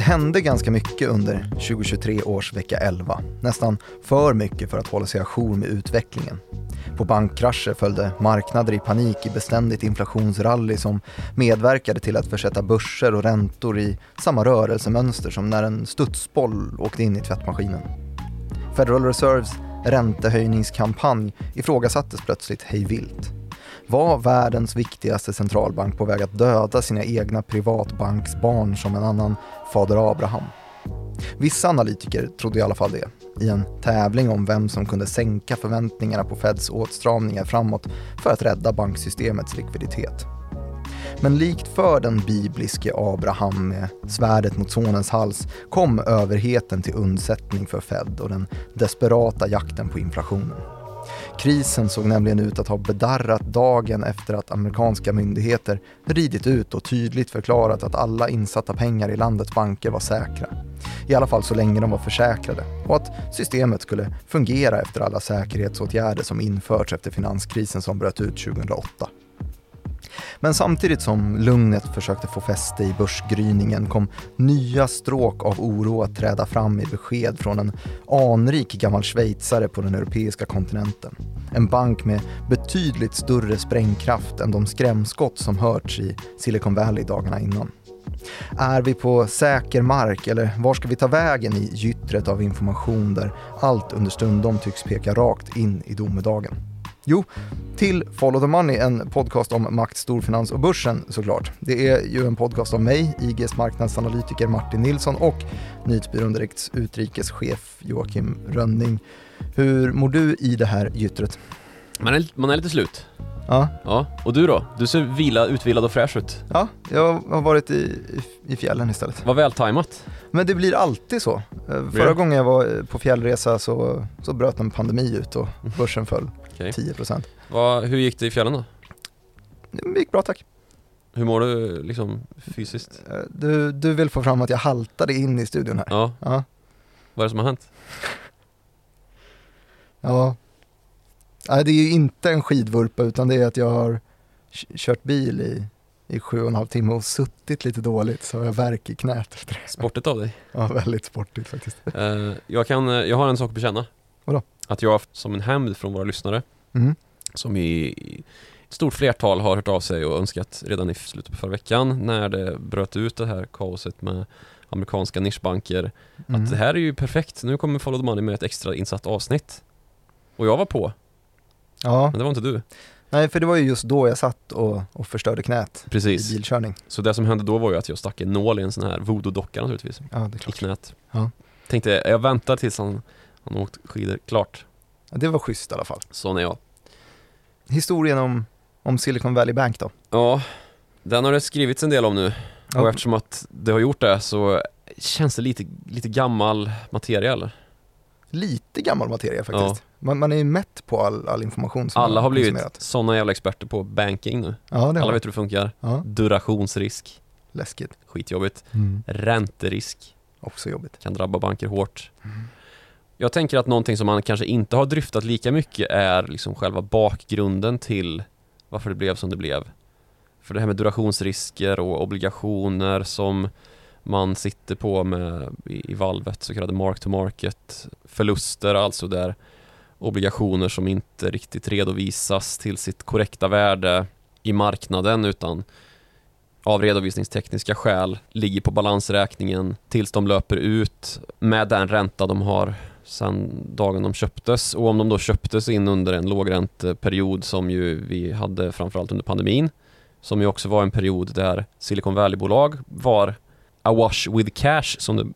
Det hände ganska mycket under 2023 års vecka 11. Nästan för mycket för att hålla sig ajour med utvecklingen. På bankkrascher följde marknader i panik i beständigt inflationsrally som medverkade till att försätta börser och räntor i samma rörelsemönster som när en studsboll åkte in i tvättmaskinen. Federal Reserves räntehöjningskampanj ifrågasattes plötsligt hejvilt. Var världens viktigaste centralbank på väg att döda sina egna privatbanksbarn som en annan fader Abraham? Vissa analytiker trodde i alla fall det, i en tävling om vem som kunde sänka förväntningarna på Feds åtstramningar framåt för att rädda banksystemets likviditet. Men likt för den bibliske Abraham med svärdet mot sonens hals kom överheten till undsättning för Fed och den desperata jakten på inflationen. Krisen såg nämligen ut att ha bedarrat dagen efter att amerikanska myndigheter ridit ut och tydligt förklarat att alla insatta pengar i landets banker var säkra. I alla fall så länge de var försäkrade och att systemet skulle fungera efter alla säkerhetsåtgärder som införts efter finanskrisen som bröt ut 2008. Men samtidigt som lugnet försökte få fäste i börsgryningen kom nya stråk av oro att träda fram i besked från en anrik gammal schweizare på den europeiska kontinenten. En bank med betydligt större sprängkraft än de skrämskott som hörts i Silicon Valley dagarna innan. Är vi på säker mark eller var ska vi ta vägen i gyttret av information där allt understundom tycks peka rakt in i domedagen? Jo, till Follow the Money, en podcast om makt, storfinans och börsen såklart. Det är ju en podcast av mig, IGs marknadsanalytiker Martin Nilsson och Nyhetsbyrån Direkts utrikeschef Joakim Rönning. Hur mår du i det här gyttret? Man är, man är lite slut. Ja. Ja, och du då? Du ser vila, utvilad och fräsch ut. Ja, jag har varit i, i, i fjällen istället. Vad vältajmat. Men det blir alltid så. Eh, Förra gången jag var på fjällresa så, så bröt en pandemi ut och börsen föll Okej. 10%. Vad, hur gick det i fjällen då? Det gick bra tack. Hur mår du liksom fysiskt? Eh, Du, du vill få fram att jag haltade in i studion här? Ja, Ja. vad är det som har hänt? Ja. Nej, det är ju inte en skidvurpa utan det är att jag har kört bil i, i sju och en halv timme och suttit lite dåligt så har jag värk i knät efter det. Sportigt av dig. Ja, väldigt sportigt faktiskt. Eh, jag, kan, eh, jag har en sak att bekänna. Vadå? Att jag som en hämnd från våra lyssnare, Mm. som i i ett stort flertal har hört av sig och önskat redan i slutet på förra veckan när det bröt ut det här kaoset med amerikanska nischbanker. Mm. Att det här är ju perfekt, nu kommer Follow the Money med ett extra insatt avsnitt. Och jag var på, Ja, men det var inte du. nej för det var ju just då jag satt och, och förstörde knät i Precis. bilkörning. Så det som hände då var ju att jag stack en nål i en sån här voodoo-docka naturligtvis, Ja, det är i klart. knät. Ja. Tänkte, jag väntar tills han, han åkt skidor klart. Ja, det var schysst i alla fall. Sån är jag. Historien om, om Silicon Valley Bank då? Ja, den har det skrivits en del om nu. Ja. Och eftersom att det har gjort det så känns det lite, lite gammal materia eller? Lite gammal materia faktiskt. Man, man är ju mätt på all, all information som Alla har blivit såna jävla experter på banking nu. Ja, det har Alla vet hur det funkar. Ja, Durationsrisk, läskigt. skitjobbigt. Ränterisk, Också jobbigt. kan drabba banker hårt. Jag tänker att någonting som man kanske inte har dryftat lika mycket är liksom själva bakgrunden till varför det blev som det blev. För det här med durationsrisker och obligationer som man sitter på med i, i valvet, så kallade mark to market förluster, alltså där obligationer som inte riktigt redovisas till sitt korrekta värde i marknaden utan av redovisningstekniska skäl ligger på balansräkningen tills de löper ut med den ränta de har sedan dagen de köptes och om de då köptes in under en lågränteperiod som ju vi hade framförallt under pandemin som ju också var en period där Silicon Valley-bolag var awash with cash som det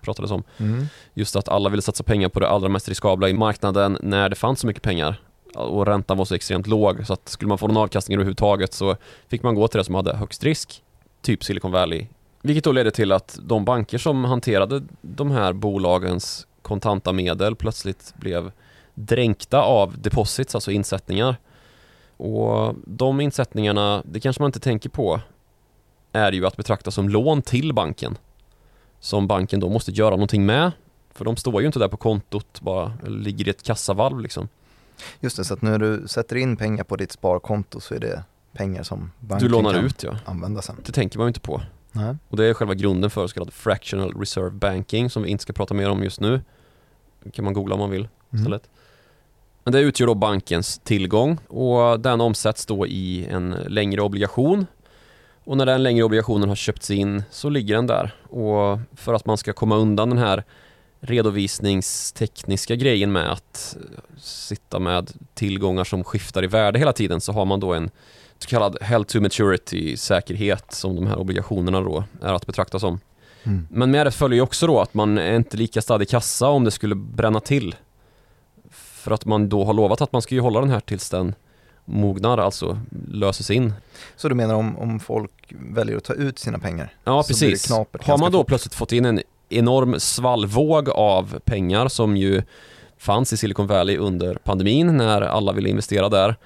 pratades om. Mm. Just att alla ville satsa pengar på det allra mest riskabla i marknaden när det fanns så mycket pengar och räntan var så extremt låg så att skulle man få någon avkastning överhuvudtaget så fick man gå till det som hade högst risk, typ Silicon Valley. Vilket då ledde till att de banker som hanterade de här bolagens kontanta medel plötsligt blev dränkta av deposits, alltså insättningar. Och de insättningarna, det kanske man inte tänker på, är ju att betrakta som lån till banken. Som banken då måste göra någonting med. För de står ju inte där på kontot bara, eller ligger i ett kassavalv liksom. Just det, så att när du sätter in pengar på ditt sparkonto så är det pengar som banken Du lånar kan ut ja. använda sen. Det tänker man ju inte på. Nej. Och det är själva grunden för så kallad fractional reserve banking som vi inte ska prata mer om just nu. Det kan man googla om man vill Mm. istället. Men det utgör då bankens tillgång och den omsätts då i en längre obligation. Och när den längre obligationen har köpts in så ligger den där. Och för att man ska komma undan den här redovisningstekniska grejen med att eh, sitta med tillgångar som skiftar i värde hela tiden så har man då en så kallad held to maturity säkerhet som de här obligationerna då är att betrakta som. Mm. Men med det följer ju också då att man är inte lika stadig kassa om det skulle bränna till. För att man då har lovat att man ska ju hålla den här tills den mognar, alltså löses in. Så du menar om, om folk väljer att ta ut sina pengar? Ja, precis. Har man då fort. plötsligt fått in en enorm svallvåg av pengar som ju fanns i Silicon Valley under pandemin när alla ville investera där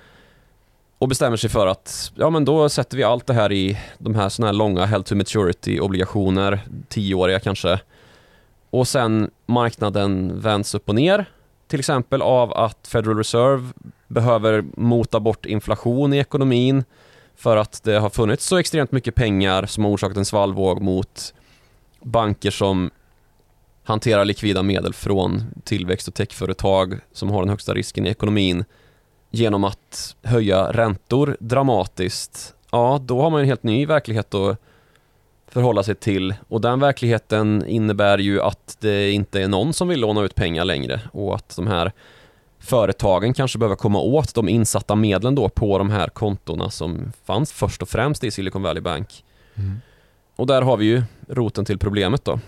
och bestämmer sig för att ja men då sätter vi allt det här i de här såna här långa held to maturity obligationer, tioåriga kanske. Och sen marknaden vänds upp och ner till exempel av att Federal Reserve behöver mota bort inflation i ekonomin för att det har funnits så extremt mycket pengar som har orsakat en svallvåg mot banker som hanterar likvida medel från tillväxt och techföretag som har den högsta risken i ekonomin genom att höja räntor dramatiskt. Ja, då har man en helt ny verklighet att förhålla sig till och den verkligheten innebär ju att det inte är någon som vill låna ut pengar längre och att de här företagen kanske behöver komma åt de insatta medlen då på de här kontona som fanns först och främst i Silicon Valley Bank. Mm. Och där har vi ju roten till problemet då.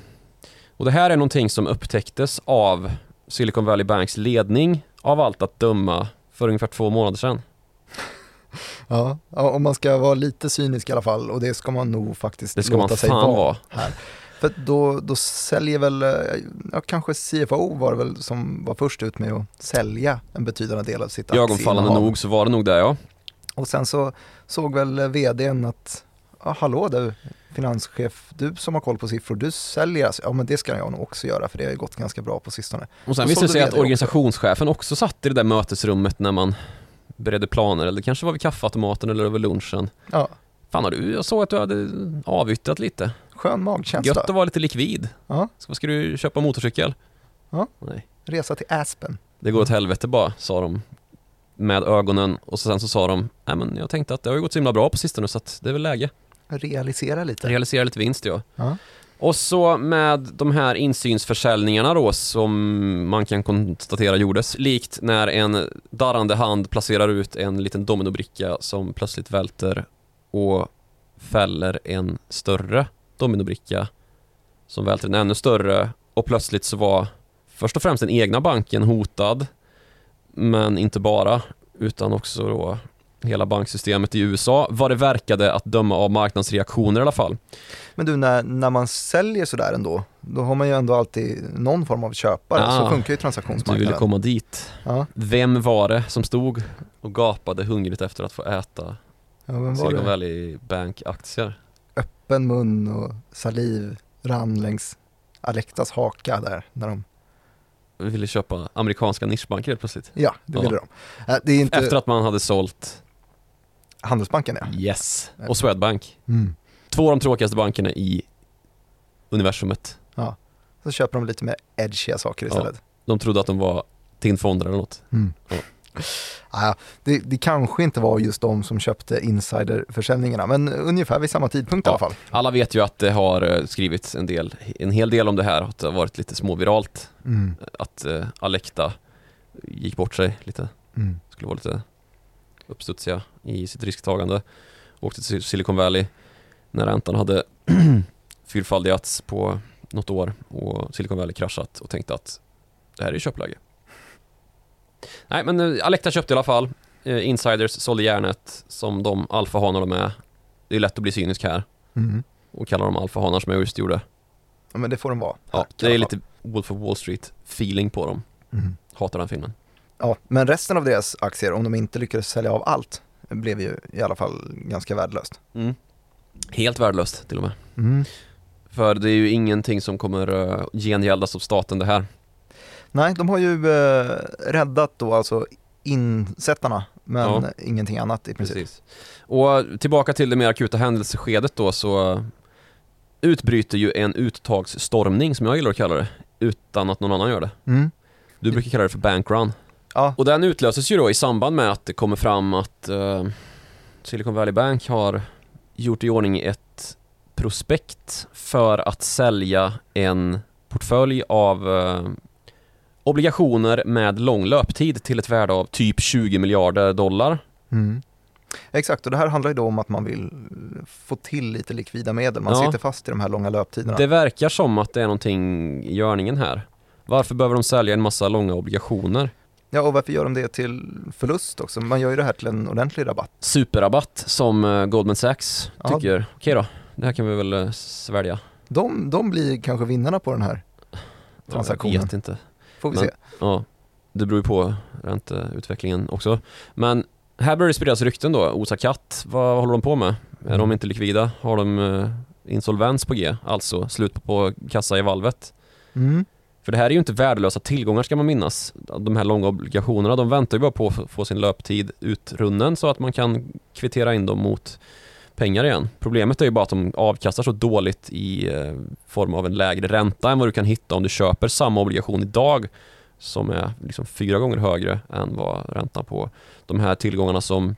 Och det här är någonting som upptäcktes av Silicon Valley Banks ledning av allt att döma för ungefär två månader sedan. Ja, om man ska vara lite cynisk i alla fall och det ska man nog faktiskt Det ska man låta sig fan vara. vara. Här. För då, då säljer väl, eh, ja, kanske CFO var det väl som var först ut med att sälja en betydande del av sitt Ögonfallande aktieinnehav. nog så var det nog det ja. Och sen så såg väl vdn att, hallå du finanschef, du som har koll på siffror, du säljer alltså. Ja men det ska jag nog också göra för det har ju gått ganska bra på sistone. Och sen visade det sig att organisationschefen också satt i det där mötesrummet när man beredde planer eller det kanske var vid kaffeautomaten eller över lunchen. Ja, Fan har du, jag såg att du hade avyttrat lite. skön magkänsla. Gött att vara lite likvid. Ja. Ska, ska du köpa motorcykel? Ja. Nej. Resa till Aspen. Det går åt helvete bara, sa de med ögonen och sen så sa de Nej men jag tänkte att det har ju gått så himla bra på sistone så att det är väl läge. Realisera lite. Realisera lite vinst ja. Ja. Och så med de här insynsförsäljningarna då som man kan konstatera gjordes likt när en darrande hand placerar ut en liten dominobricka som plötsligt välter och fäller en större dominobricka som välter en ännu större och plötsligt så var först och främst den egna banken hotad men inte bara utan också då hela banksystemet i USA vad det verkade att döma av marknadsreaktioner i alla fall. Men du, när, när man säljer sådär ändå, då har man ju ändå alltid någon form av köpare. Ah, så funkar ju Du ville transaktionsmarknaden. komma dit. Ja, Vem var det som stod och gapade hungrigt efter att få äta ja Silicon det? Valley Bank-aktier? Öppen mun och saliv rann längs Alectas haka där. När de, Ville köpa amerikanska nischbanker helt plötsligt. ja, det Ja. ville de. Äh, Det inte Efter att man hade sålt Handelsbanken ja. Yes och Swedbank. Mm. Två av de tråkigaste bankerna i universumet. Så köper de lite mer edgiga saker Ja. istället. De trodde att de var TIN-fonder eller något. Mm. Ja. Ah, det, det kanske inte var just de som köpte insiderförsäljningarna, men ungefär vid samma tidpunkt i Ja. alla fall. Alla vet ju att det har eh, skrivits en, del, en hel del om det här, att det har varit lite småviralt. Mm. Att eh, Alecta gick bort sig lite. Mm. skulle vara lite uppstudsiga i sitt risktagande. Åkte till Silicon Valley när räntan hade fyrfaldigats på något år och Silicon Valley kraschat och tänkte att det här är köpläge. Nej men eh, Alecta köpte i alla fall. Eh, Insiders sålde järnet som de alfahanar de är. Det är lätt att bli cynisk här Mm. och kalla dem alfahanar som jag just gjorde. Ja, men det får de vara. Ja, det är lite Wolf of Wall Street feeling på dem. Mm. Hatar den filmen. Ja, men resten av deras aktier, om de inte lyckades sälja av allt, blev ju i alla fall ganska värdelöst. Mm. Helt värdelöst till och med. Mm. För det är ju ingenting som kommer uh, gengäldas av staten det här. Nej, de har ju eh, räddat då alltså insättarna, men Ja. ingenting annat i princip. Precis. Och tillbaka till det mer akuta händelseskedet då så utbryter ju en uttagsstormning som jag gillar att kalla det, utan att någon annan gör det. Mm. Du brukar kalla det för bankrun. Ja, Och den utlöses ju då i samband med att det kommer fram att eh, Silicon Valley Bank har gjort i ordning ett prospekt för att sälja en portfölj av eh, obligationer med lång löptid till ett värde av typ 20 miljarder dollar. Mm. Exakt, och det här handlar ju då om att man vill få till lite likvida medel. Man Ja. sitter fast i de här långa löptiderna. Det verkar som att det är någonting i görningen här. Varför behöver de sälja en massa långa obligationer? Ja, och varför gör de det till förlust också? Man gör ju det här till en ordentlig rabatt. Superrabatt som eh, Goldman Sachs Ja. tycker, okej då, det här kan vi väl eh, svälja. De, de blir kanske vinnarna på den här transaktionen. Jag vet inte. Får vi Men- se. Ja, det beror ju på ränteutvecklingen också. Men här börjar det spridas rykten då. Osa Katt, vad håller de på med? Är de inte likvida? Har de eh, insolvens på G? Alltså slut på, på kassa i valvet? Mm. För det här är ju inte värdelösa tillgångar ska man minnas. De här långa obligationerna, de väntar ju bara på att få sin löptid utrunnen så att man kan kvittera in dem mot pengar igen. Problemet är ju bara att de avkastar så dåligt i eh, form av en lägre ränta än vad du kan hitta om du köper samma obligation idag som är liksom fyra gånger högre än vad räntan på de här tillgångarna som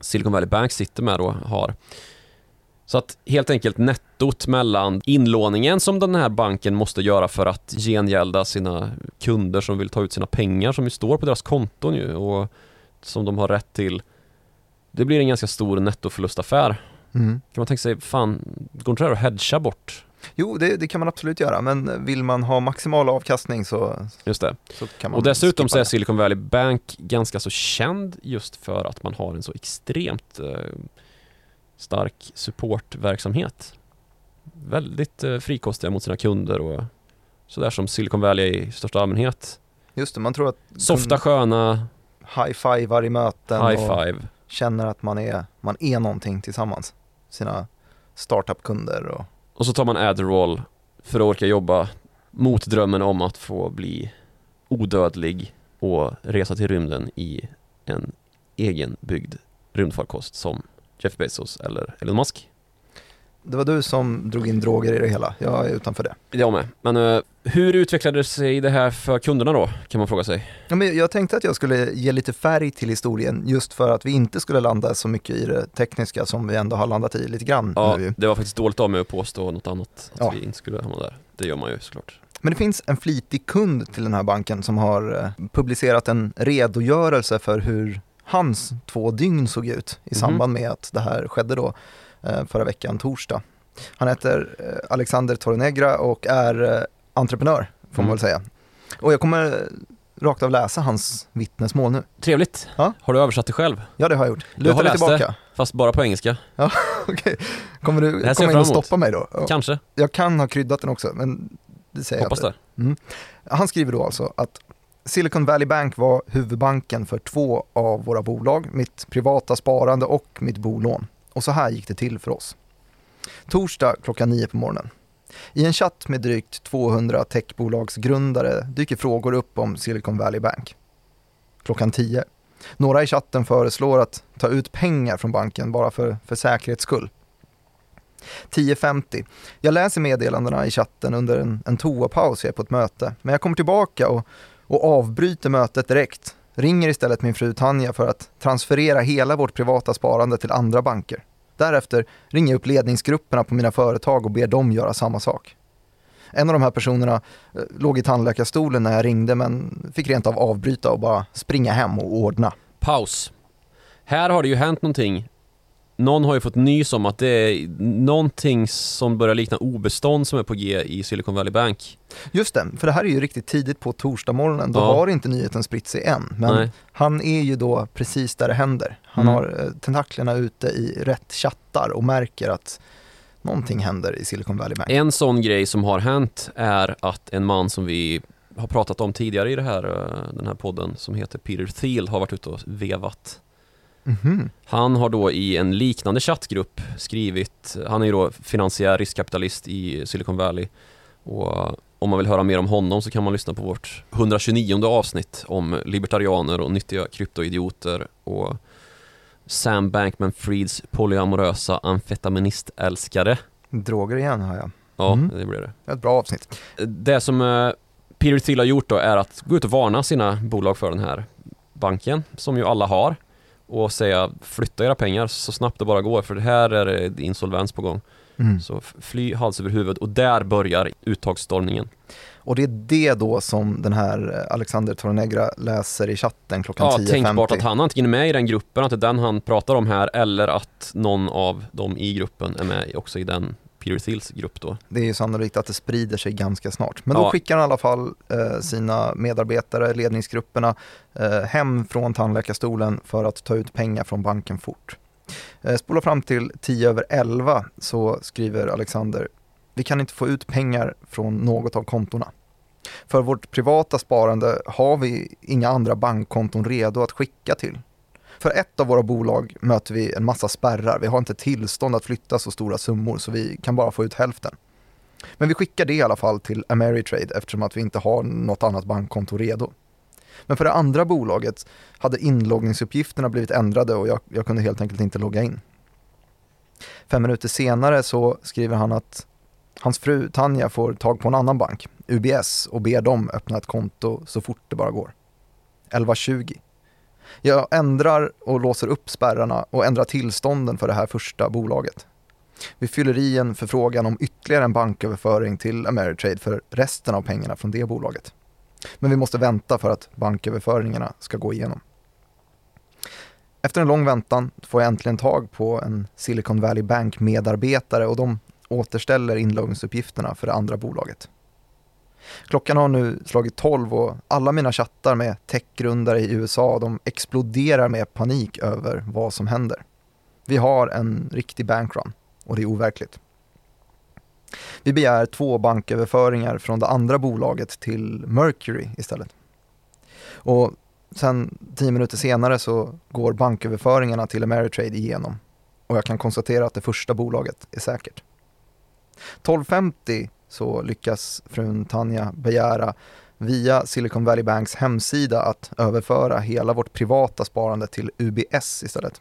Silicon Valley Bank sitter med då har. Så att helt enkelt nettot mellan inlåningen som den här banken måste göra för att gengälda sina kunder som vill ta ut sina pengar som ju står på deras konton ju och som de har rätt till. Det blir en ganska stor nettoförlustaffär. Mm. Kan man tänka sig, fan, går inte det här att hedga bort? Jo, det, det kan man absolut göra, men vill man ha maximal avkastning så, Just det. så kan man Och dessutom så är. Silicon Valley Bank ganska så känd just för att man har en så extremt eh, stark supportverksamhet. Väldigt eh, frikostiga mot sina kunder och sådär som Silicon Valley i största allmänhet. Just det, man tror att Softa, sköna, high-fivar i möten high och five. känner att man är, man är någonting tillsammans. Sina startup-kunder och Och så tar man Adderall för att orka jobba mot drömmen om att få bli odödlig och resa till rymden i en egenbyggd rymdfarkost som Jeff Bezos eller Elon Musk. det var du som drog in droger i det hela. Jag är utanför det. Jag med. Men eh, hur utvecklade sig det här för kunderna då, kan man fråga sig? Ja, men jag tänkte att jag skulle ge lite färg till historien just för att vi inte skulle landa så mycket i det tekniska som vi ändå har landat i lite grann Ja, nu. det var faktiskt dåligt av mig att påstå något annat, att Ja. vi inte skulle hamna där. Det gör man ju såklart. Men det finns en flitig kund till den här banken som har eh, publicerat en redogörelse för hur hans två dygn såg ut i Mhm. samband med att det här skedde då eh, förra veckan, torsdag. Han heter eh, Alexander Tornegra och är eh, entreprenör, får man Mm. väl säga. Och jag kommer rakt av läsa hans vittnesmål nu. Trevligt. Ja. Har du översatt det själv? Ja, det har jag gjort. Jag har Luta läst det. tillbaka. Fast bara på engelska? Okej. Kommer du Det komma jag in och stoppa mig då? Ja. Kanske. Jag kan ha kryddat den också, men det säger Hoppas jag inte. det. Han skriver då alltså att Silicon Valley Bank var huvudbanken för två av våra bolag, mitt privata sparande och mitt bolån. Och så här gick det till för oss. Torsdag klockan nio på morgonen. I en chatt med drygt 200 techbolagsgrundare dyker frågor upp om Silicon Valley Bank. Klockan 10. Några i chatten föreslår att ta ut pengar från banken bara för, för säkerhets skull. 10.50. Jag läser meddelandena i chatten under en, en toapaus jag är på ett möte. Men jag kommer tillbaka och, och avbryter mötet direkt. Ringer istället min fru Tanja för att transferera hela vårt privata sparande till andra banker. Därefter ringer jag upp ledningsgrupperna på mina företag och ber dem göra samma sak. En av de här personerna eh, låg i tandläkarstolen när jag ringde men fick rent av avbryta och bara springa hem och ordna. Paus. Här har det ju hänt någonting. Någon har ju fått nys om att det är någonting som börjar likna obestånd som är på G i Silicon Valley Bank. Just det, för det här är ju riktigt tidigt på torsdagsmorgonen. Då Ja. har inte nyheten spritt sig än. Men Nej. han är ju då precis där det händer. Han Mm. har eh, tentaklerna ute i rätt chattar och märker att någonting händer i Silicon Valley Bank. En sån grej som har hänt är att en man som vi har pratat om tidigare i det här, eh, den här podden som heter Peter Thiel har varit ute och vevat. Mhm. Han har då i en liknande chattgrupp skrivit, han är ju då finansiär riskkapitalist i Silicon Valley och om man vill höra mer om honom så kan man lyssna på vårt 129 avsnitt om libertarianer och nyttiga kryptoidioter och Sam Bankman-Frieds polyamorösa amfetaministälskare. Droger igen har jag. Ja, Mm. det blir det. Ett bra avsnitt. Det som eh, Peter Thiel har gjort då är att gå ut och varna sina bolag för den här banken, som ju alla har, och säga flytta era pengar så snabbt det bara går, för det här är insolvens på gång. Mm. Så fly hals över huvud och där börjar uttagsstormningen. Och det är det då som den här eh, Alexander Tornegra läser i chatten klockan Ja, 10.50. tänkbart att han antingen är med i den gruppen, att det är den han pratar om här, eller att någon av dem i gruppen är med också i den Peter Thiels grupp då. Det är ju sannolikt att det sprider sig ganska snart. Men då Ja. skickar han i alla fall eh, sina medarbetare, ledningsgrupperna, eh, hem från tandläkarstolen för att ta ut pengar från banken fort. Eh, spola fram till 10 över 11 så skriver Alexander, vi kan inte få ut pengar från något av kontona. För vårt privata sparande har vi inga andra bankkonton redo att skicka till. För ett av våra bolag möter vi en massa spärrar. Vi har inte tillstånd att flytta så stora summor så vi kan bara få ut hälften. Men vi skickar det i alla fall till Ameritrade eftersom att vi inte har något annat bankkonto redo. Men för det andra bolaget hade inloggningsuppgifterna blivit ändrade och jag, jag kunde helt enkelt inte logga in. Fem minuter senare så skriver han att hans fru Tanja får tag på en annan bank, UBS, och ber dem öppna ett konto så fort det bara går. 11.20. Jag ändrar och låser upp spärrarna och ändrar tillstånden för det här första bolaget. Vi fyller i en förfrågan om ytterligare en banköverföring till Ameritrade för resten av pengarna från det bolaget. Men vi måste vänta för att banköverföringarna ska gå igenom. Efter en lång väntan får jag äntligen tag på en Silicon Valley Bank-medarbetare och de återställer inloggningsuppgifterna för det andra bolaget. Klockan har nu slagit 12 och alla mina chattar med techgrundare i USA de exploderar med panik över vad som händer. Vi har en riktig bankrun och det är overkligt. Vi begär två banköverföringar från det andra bolaget till Mercury istället. Och sen tio minuter senare så går banköverföringarna till Ameritrade igenom och jag kan konstatera att det första bolaget är säkert. 12.50 så lyckas frun Tanja begära via Silicon Valley Banks hemsida att överföra hela vårt privata sparande till UBS istället.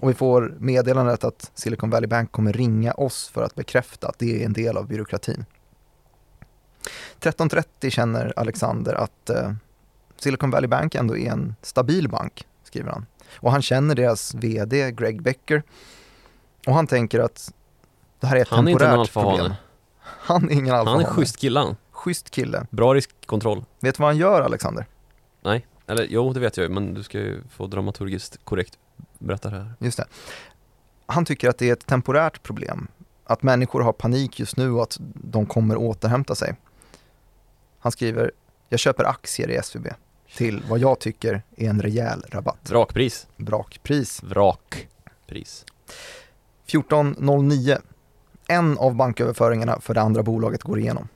Och vi får meddelandet att Silicon Valley Bank kommer ringa oss för att bekräfta att det är en del av byråkratin. 13.30 känner Alexander att eh, Silicon Valley Bank ändå är en stabil bank, skriver han. Och han känner deras VD Greg Becker och han tänker att det här är ett Han är temporärt alfahane. problem. Han är ingen alfahane. Han är schysst kille han. Schysst kille. Bra riskkontroll. Vet du vad han gör Alexander? Nej, eller jo det vet jag ju men du ska ju få dramaturgiskt korrekt berätta det här. Just det. Han tycker att det är ett temporärt problem. Att människor har panik just nu och att de kommer återhämta sig. Han skriver, jag köper aktier i SVB till vad jag tycker är en rejäl rabatt. Vrakpris. Vrakpris. Vrakpris. 14.09. En av banköverföringarna för det andra bolaget går igenom.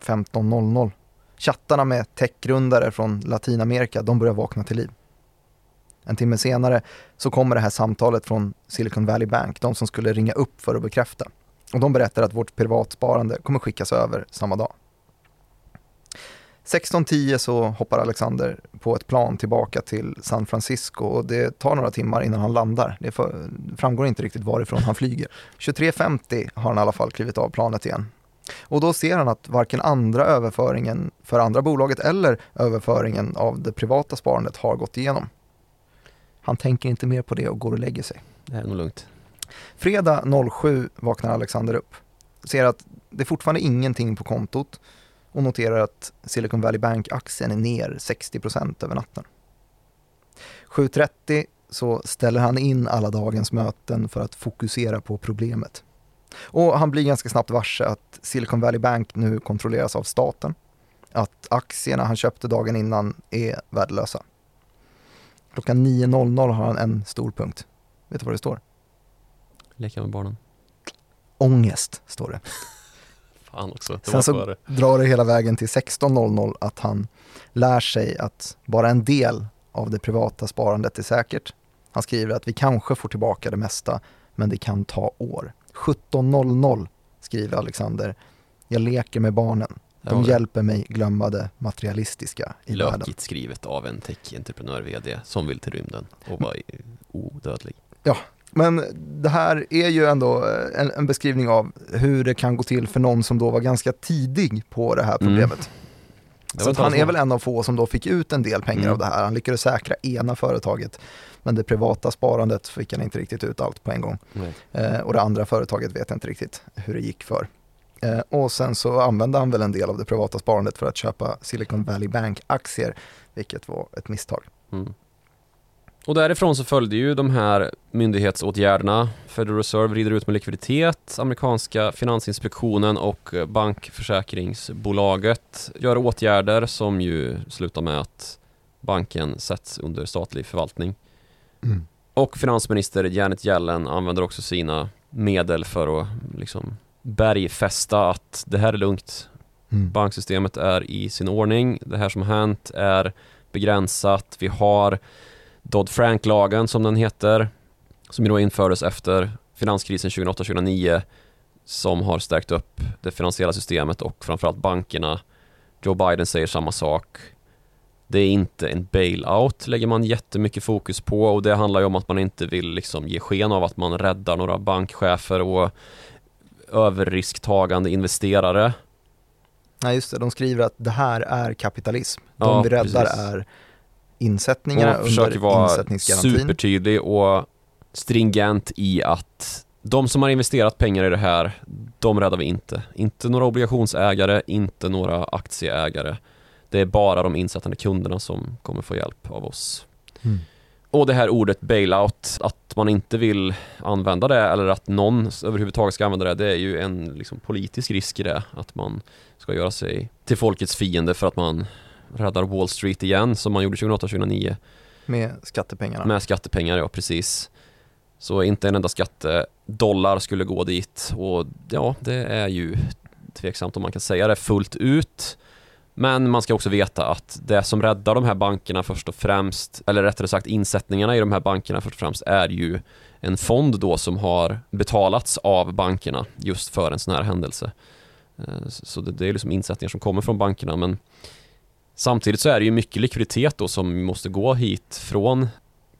15.00. Chattarna med techgrundare från Latinamerika, de börjar vakna till liv. En timme senare så kommer det här samtalet från Silicon Valley Bank, de som skulle ringa upp för att bekräfta. Och de berättar att vårt privatsparande kommer skickas över samma dag. 16.10 så hoppar Alexander på ett plan tillbaka till San Francisco och det tar några timmar innan han landar. Det framgår inte riktigt varifrån han flyger. 23.50 har han i alla fall klivit av planet igen. Och då ser han att varken andra överföringen för andra bolaget eller överföringen av det privata sparandet har gått igenom. Han tänker inte mer på det och går och lägger sig. Det är nog lugnt. Fredag 07 vaknar Alexander upp. Ser att det är fortfarande ingenting på kontot och noterar att Silicon Valley Bank-aktien är ner 60% över natten. 7.30 så ställer han in alla dagens möten för att fokusera på problemet. Och han blir ganska snabbt varse att Silicon Valley Bank nu kontrolleras av staten. Att aktierna han köpte dagen innan är värdelösa. Klockan 9.00 har han en stor punkt. Vet du vad det står? Leka med barnen. Ångest, står det. Fan också. Det Sen så före. drar det hela vägen till 16.00 att han lär sig att bara en del av det privata sparandet är säkert. Han skriver att vi kanske får tillbaka det mesta, men det kan ta år. 17.00 skriver Alexander. Jag leker med barnen. De hjälper mig glömma det materialistiska i världen. Lökigt skrivet av en tech-entreprenör-VD som vill till rymden och vara odödlig. Men det här är ju ändå en, en, beskrivning av hur det kan gå till för någon som då var ganska tidig på det här mm. problemet. Mm. Så han är väl en av få som då fick ut en del pengar mm. av det här. Han lyckades säkra ena företaget, men det privata sparandet fick han inte riktigt ut allt på en gång. Eh, och det andra företaget vet jag inte riktigt hur det gick för. Eh, och sen så använde han väl en del av det privata sparandet för att köpa Silicon Valley Bank-aktier, vilket var ett misstag. Mm. Och därifrån så följde ju de här myndighetsåtgärderna. Federal Reserve rider ut med likviditet, amerikanska finansinspektionen och bankförsäkringsbolaget gör åtgärder som ju slutar med att banken sätts under statlig förvaltning. Mm. Och finansminister Janet Yellen använder också sina medel för att liksom bergfästa att det här är lugnt. Mm. Banksystemet är i sin ordning. Det här som har hänt är begränsat. Vi har Dodd-Frank-lagen som den heter, som då infördes efter finanskrisen 2008-2009 som har stärkt upp det finansiella systemet och framförallt bankerna. Joe Biden säger samma sak. Det är inte en bailout lägger man jättemycket fokus på och det handlar ju om att man inte vill liksom ge sken av att man räddar några bankchefer och överrisktagande investerare. Nej just det, de skriver att det här är kapitalism. De ja, vi räddar precis. är insättningarna och försöker vara supertydlig och stringent i att de som har investerat pengar i det här, de räddar vi inte. Inte några obligationsägare, inte några aktieägare. Det är bara de insättande kunderna som kommer få hjälp av oss. Mm. Och det här ordet bailout, att man inte vill använda det eller att någon överhuvudtaget ska använda det, det är ju en liksom, politisk risk i det. Att man ska göra sig till folkets fiende för att man räddar Wall Street igen som man gjorde 2008-2009. Med skattepengarna? Med skattepengar, ja precis. Så inte en enda skattedollar skulle gå dit och ja, det är ju tveksamt om man kan säga det fullt ut. Men man ska också veta att det som räddar de här bankerna först och främst, eller rättare sagt insättningarna i de här bankerna först och främst är ju en fond då som har betalats av bankerna just för en sån här händelse. Eh, så det är liksom insättningar som kommer från bankerna men Samtidigt så är det ju mycket likviditet då som måste gå hit från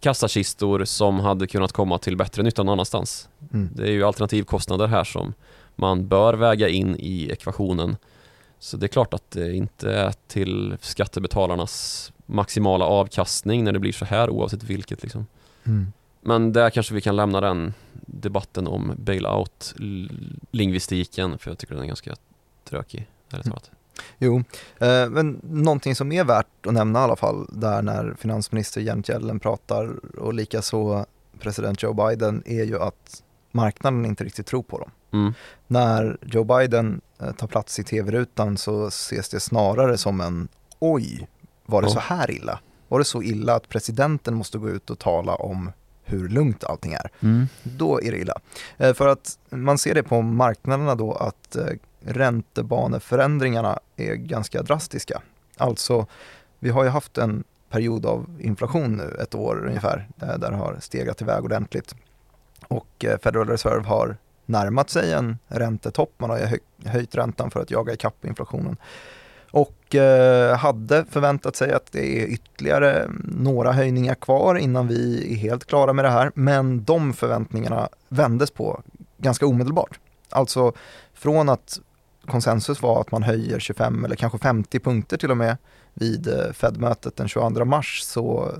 kassakistor som hade kunnat komma till bättre nytta någon annanstans. Mm. Det är ju alternativkostnader här som man bör väga in i ekvationen. Så det är klart att det inte är till skattebetalarnas maximala avkastning när det blir så här oavsett vilket. Liksom. Mm. Men där kanske vi kan lämna den debatten om bailout-lingvistiken för jag tycker den är ganska trökig. Ärligt mm. Jo, eh, men någonting som är värt att nämna i alla fall där när finansminister Janet Yellen pratar och likaså president Joe Biden är ju att marknaden inte riktigt tror på dem. Mm. När Joe Biden eh, tar plats i tv-rutan så ses det snarare som en oj, var det så här illa? Var det så illa att presidenten måste gå ut och tala om hur lugnt allting är? Mm. Då är det illa. Eh, för att man ser det på marknaderna då att eh, räntebaneförändringarna är ganska drastiska. Alltså, vi har ju haft en period av inflation nu, ett år ungefär, där det har stegat iväg ordentligt. Och eh, Federal Reserve har närmat sig en räntetopp, man har ju höjt räntan för att jaga ikapp inflationen. Och eh, hade förväntat sig att det är ytterligare några höjningar kvar innan vi är helt klara med det här. Men de förväntningarna vändes på ganska omedelbart. Alltså från att konsensus var att man höjer 25 eller kanske 50 punkter till och med vid eh, Fed-mötet den 22 mars så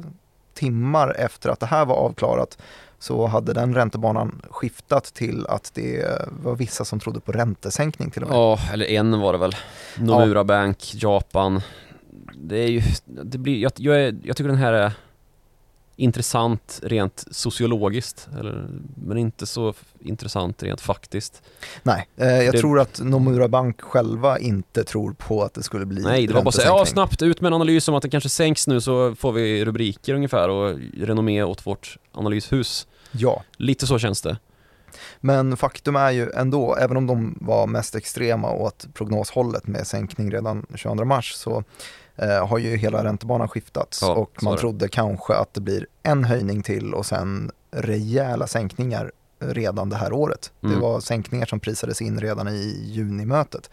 timmar efter att det här var avklarat så hade den räntebanan skiftat till att det var vissa som trodde på räntesänkning till och med. Ja, eller en var det väl. Nomura ja. Bank, Japan. Det är ju, det blir, jag, jag, jag tycker den här är intressant rent sociologiskt, eller, men inte så intressant rent faktiskt. Nej, eh, jag det... tror att Nomura Bank själva inte tror på att det skulle bli Nej, det var bara så ja snabbt ut med en analys om att det kanske sänks nu så får vi rubriker ungefär och renommé åt vårt analyshus. Ja. Lite så känns det. Men faktum är ju ändå, även om de var mest extrema åt prognoshållet med sänkning redan 22 mars så eh, har ju hela räntebanan skiftats ja, och man trodde kanske att det blir en höjning till och sen rejäla sänkningar redan det här året. Mm. Det var sänkningar som prisades in redan i junimötet.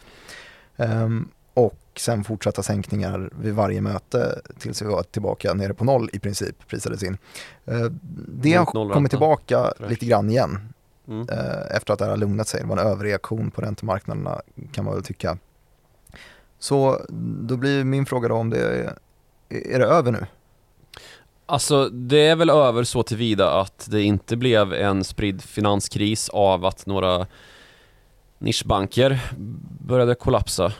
Um, och sen fortsatta sänkningar vid varje möte tills vi var tillbaka nere på noll i princip prisades in. Eh, det har kommit tillbaka lite grann igen mm. Eh, efter att det har lugnat sig. Det var en överreaktion på räntemarknaderna kan man väl tycka. Så då blir min fråga då om det är, är det över nu? Alltså det är väl över så tillvida att det inte blev en spridd finanskris av att några nischbanker började kollapsa.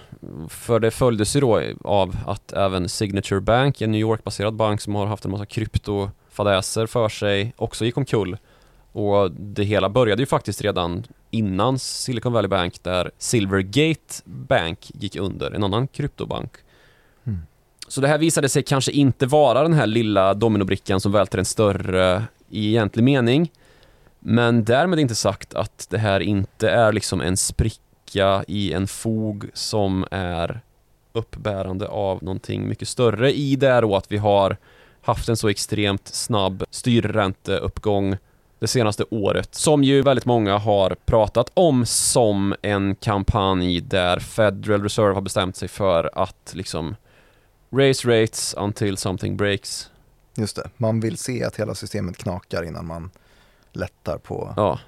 För det följdes ju då av att även Signature Bank, en New York-baserad bank som har haft en massa kryptofadäser för sig, också gick omkull. Och det hela började ju faktiskt redan innan Silicon Valley Bank där Silvergate Bank gick under, en annan kryptobank. Mm. Så det här visade sig kanske inte vara den här lilla dominobrickan som välter en större i egentlig mening. Men därmed inte sagt att det här inte är liksom en spricka i en fog som är uppbärande av någonting mycket större i det då att vi har haft en så extremt snabb styrränteuppgång det senaste året som ju väldigt många har pratat om som en kampanj där Federal Reserve har bestämt sig för att liksom raise rates until something breaks. Just det, man vill se att hela systemet knakar innan man lättar på, ja.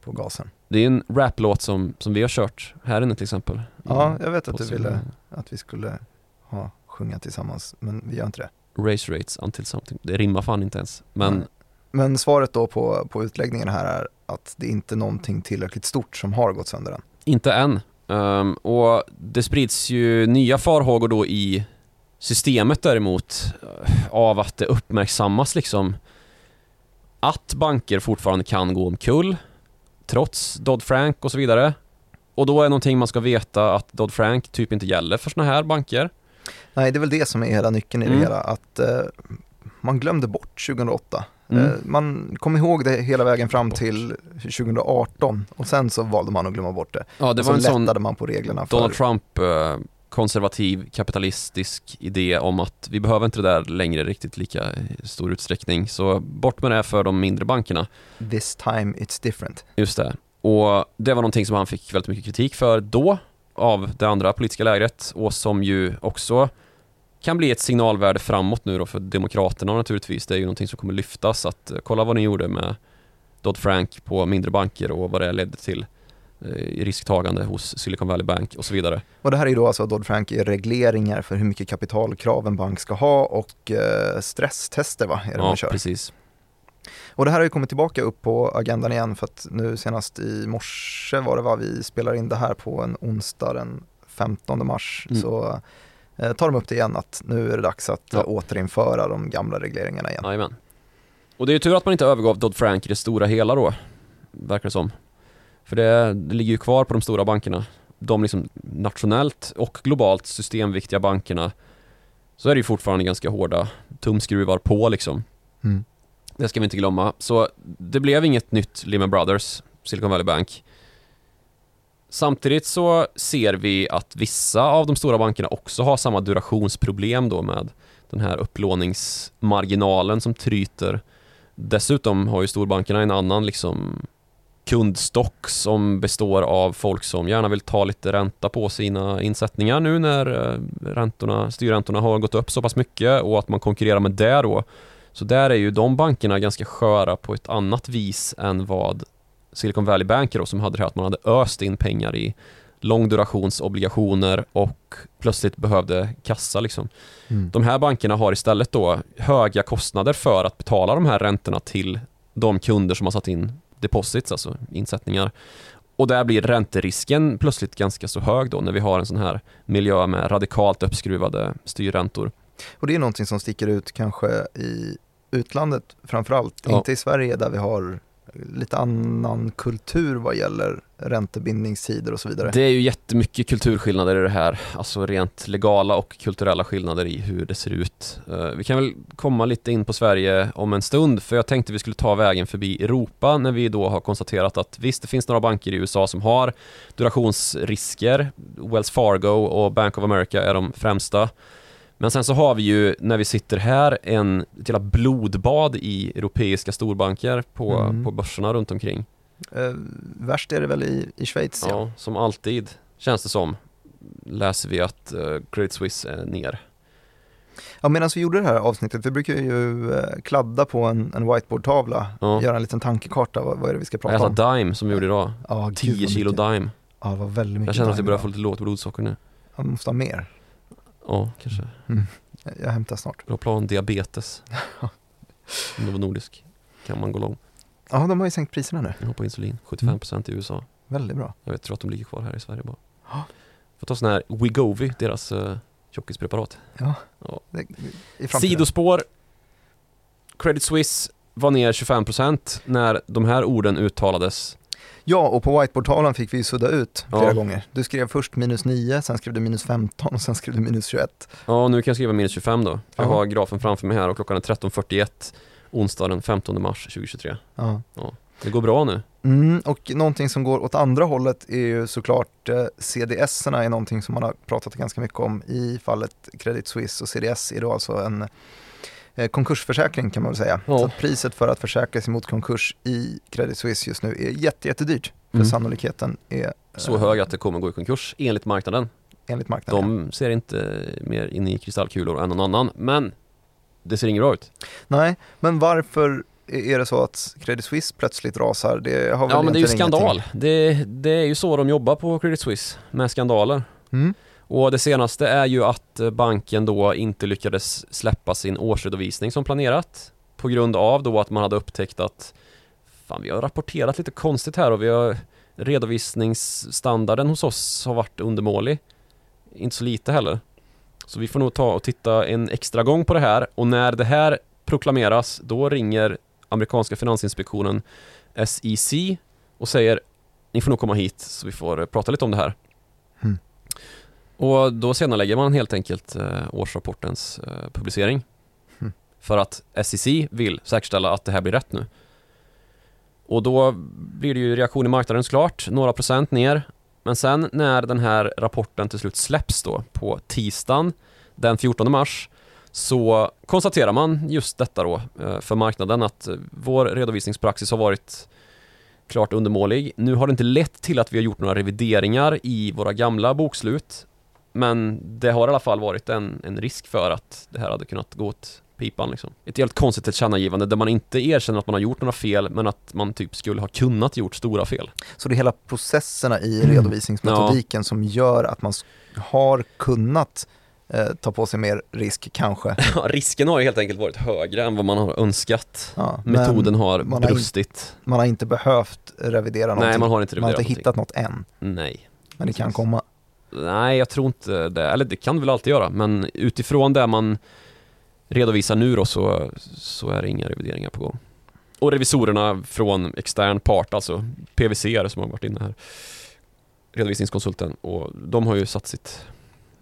på gasen. Det är en raplåt som, som vi har kört här inne till exempel. Ja, jag vet att du ville att vi skulle ha sjunga tillsammans, men vi gör inte det. Race rates until something, det rimmar fan inte ens. Men. Men svaret då på, på utläggningen här är att det är inte någonting tillräckligt stort som har gått sönder än. Inte än. Um, och det sprids ju nya farhågor då i systemet däremot av att det uppmärksammas liksom att banker fortfarande kan gå omkull trots Dodd-Frank och så vidare. Och då är någonting man ska veta att Dodd-Frank typ inte gäller för sådana här banker. Nej, det är väl det som är hela nyckeln i mm. det hela, att eh, man glömde bort 2008. Mm. Eh, man kom ihåg det hela vägen fram till 2018 och sen så valde man att glömma bort det. Ja, det och var en lättade man på reglerna. Donald för... Trump eh, konservativ kapitalistisk idé om att vi behöver inte det där längre riktigt lika stor utsträckning. Så bort med det för de mindre bankerna. This time it's different. Just det. Och det var någonting som han fick väldigt mycket kritik för då av det andra politiska lägret och som ju också kan bli ett signalvärde framåt nu då för Demokraterna naturligtvis. Det är ju någonting som kommer lyftas att kolla vad ni gjorde med Dodd-Frank på mindre banker och vad det ledde till. Eh, risktagande hos Silicon Valley Bank och så vidare. Och det här är ju då alltså Dodd-Frank regleringar för hur mycket kapitalkrav en bank ska ha och eh, stresstester va? Är det ja, man kör. precis. Och det här har ju kommit tillbaka upp på agendan igen för att nu senast i morse var det vad vi spelar in det här på en onsdag den 15 mars mm. så eh, tar de upp det igen att nu är det dags att ja. återinföra de gamla regleringarna igen. Jajamän. Och det är ju tur att man inte övergav Dodd-Frank i det stora hela då, verkar det som. För det, det ligger ju kvar på de stora bankerna. De liksom nationellt och globalt systemviktiga bankerna så är det ju fortfarande ganska hårda tumskruvar på liksom. Mm. Det ska vi inte glömma. Så det blev inget nytt Lehman Brothers, Silicon Valley Bank. Samtidigt så ser vi att vissa av de stora bankerna också har samma durationsproblem då med den här upplåningsmarginalen som tryter. Dessutom har ju storbankerna en annan liksom kundstock som består av folk som gärna vill ta lite ränta på sina insättningar nu när eh, räntorna, styrräntorna har gått upp så pass mycket och att man konkurrerar med det då. Så där är ju de bankerna ganska sköra på ett annat vis än vad Silicon Valley Banker då, som hade det här att man hade öst in pengar i långdurationsobligationer och plötsligt behövde kassa liksom. Mm. De här bankerna har istället då höga kostnader för att betala de här räntorna till de kunder som har satt in deposits, alltså insättningar. Och där blir ränterisken plötsligt ganska så hög då när vi har en sån här miljö med radikalt uppskruvade styrräntor. Och det är någonting som sticker ut kanske i utlandet framförallt, ja. inte i Sverige där vi har lite annan kultur vad gäller räntebindningstider och så vidare. Det är ju jättemycket kulturskillnader i det här, alltså rent legala och kulturella skillnader i hur det ser ut. Eh, vi kan väl komma lite in på Sverige om en stund, för jag tänkte vi skulle ta vägen förbi Europa när vi då har konstaterat att visst, det finns några banker i USA som har durationsrisker. Wells Fargo och Bank of America är de främsta. Men sen så har vi ju när vi sitter här en jävla blodbad i europeiska storbanker på, mm. på börserna runt omkring. Eh, värst är det väl i, i Schweiz? Ja, ja, som alltid känns det som. läser vi att eh, Credit Suisse är ner. Ja, medan vi gjorde det här avsnittet, vi brukar ju eh, kladda på en, en whiteboardtavla, Ja. göra en liten tankekarta, vad, vad är det vi ska prata Jag om? äter Dime som vi gjorde idag. Ja, gud, 10 vad kilo mycket. Dime. Ja, det var väldigt mycket Jag känner att jag börjar få lite lågt blodsocker nu. Jag måste ha mer. Ja, kanske. Jag, jag hämtar snart. Jag har en diabetes. Novo Nordisk. Kan man gå lång. Ja, de har ju sänkt priserna nu. Har på insulin. 75% i USA. Väldigt bra. Jag vet, tror att de ligger kvar här i Sverige bara. Ja. Får ta sån här Wegovy, deras uh, tjockispreparat. Ja. Ja. Det. Sidospår. Credit Suisse var ner 25% när de här orden uttalades. Ja, och på whiteboardtavlan fick vi ju sudda ut flera Ja. gånger. Du skrev först minus 9, sen skrev du minus 15 och sen skrev du minus 21. Ja, nu kan jag skriva minus 25 då. Jag Ja. har grafen framför mig här och klockan är 13.41 onsdag den 15 mars 2023. Ja. Det går bra nu. Mm, och någonting som går åt andra hållet är ju såklart eh, CDS-erna är någonting som man har pratat ganska mycket om i fallet Credit Suisse och CDS är då alltså en konkursförsäkring kan man väl säga. Ja. Så priset för att försäkra sig mot konkurs i Credit Suisse just nu är jätte, jättedyrt. För Mm. sannolikheten är Så eh, hög att det kommer gå i konkurs enligt marknaden. enligt marknaden. De ser inte mer in i kristallkulor än någon annan, men det ser inget bra ut. Nej, men varför är det så att Credit Suisse plötsligt rasar? Det har väl Ja men det är ju skandal. Det, det är ju så de jobbar på Credit Suisse, med skandaler. Mm. Och det senaste är ju att eh, banken då inte lyckades släppa sin årsredovisning som planerat. På grund av då att man hade upptäckt att Fan vi har rapporterat lite konstigt här och vi har Redovisningsstandarden hos oss har varit undermålig. Inte så lite heller. Så vi får nog ta och titta en extra gång på det här och när det här proklameras då ringer amerikanska finansinspektionen SEC och säger ni får nog komma hit så vi får eh, prata lite om det här. Mm. Och då senare lägger man helt enkelt eh, årsrapportens eh, publicering. Mm. För att SEC vill säkerställa att det här blir rätt nu. Och då blir det ju reaktion i marknaden såklart, några procent ner. Men sen när den här rapporten till slut släpps då på tisdagen den 14 mars så konstaterar man just detta då eh, för marknaden att vår redovisningspraxis har varit klart undermålig. Nu har det inte lett till att vi har gjort några revideringar i våra gamla bokslut men det har i alla fall varit en, en risk för att det här hade kunnat gå åt pipan liksom. Ett helt konstigt tillkännagivande där man inte erkänner att man har gjort några fel men att man typ skulle ha kunnat gjort stora fel. Så det är hela processerna i Mm. redovisningsmetodiken som gör att man har kunnat eh, ta på sig mer risk kanske. Risken har ju helt enkelt varit högre än vad man har önskat. Ja, Metoden har man har brustit. Man har inte behövt revidera någonting. Nej, man har inte man har reviderat inte hittat något än, Nej. men det kan komma. Nej, jag tror inte det. Eller det kan det väl alltid göra, men utifrån det man redovisar nu då så, så är det inga revideringar på gång. Och revisorerna från extern part, alltså PWC är det som har varit inne här, redovisningskonsulten, och de har ju satt sitt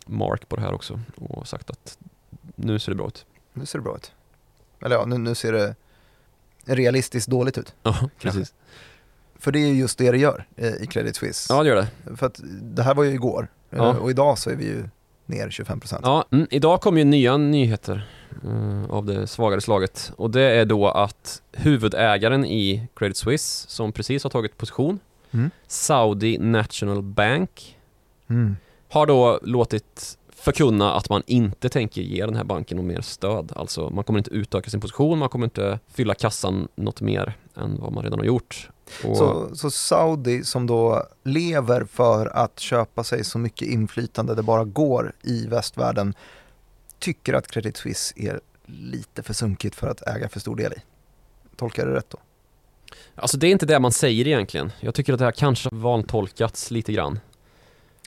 mark på det här också och sagt att nu ser det bra ut. Nu ser det bra ut. Eller ja, nu, nu ser det realistiskt dåligt ut. Ja, precis. För det är ju just det det gör eh, i Credit Suisse. Ja, det gör det. För att det här var ju igår eh, Ja. och idag så är vi ju ner 25%. Ja, mm, idag kom ju nya nyheter eh, av det svagare slaget och det är då att huvudägaren i Credit Suisse som precis har tagit position, Mm. Saudi National Bank, Mm. har då låtit förkunna att man inte tänker ge den här banken något mer stöd. Alltså man kommer inte utöka sin position, man kommer inte fylla kassan något mer än vad man redan har gjort. Och, Så, så Saudi som då lever för att köpa sig så mycket inflytande det bara går i västvärlden tycker att Credit Suisse är lite för sunkigt för att äga för stor del i. Tolkar jag det rätt då? Alltså det är inte det man säger egentligen. Jag tycker att det här kanske vantolkats lite grann.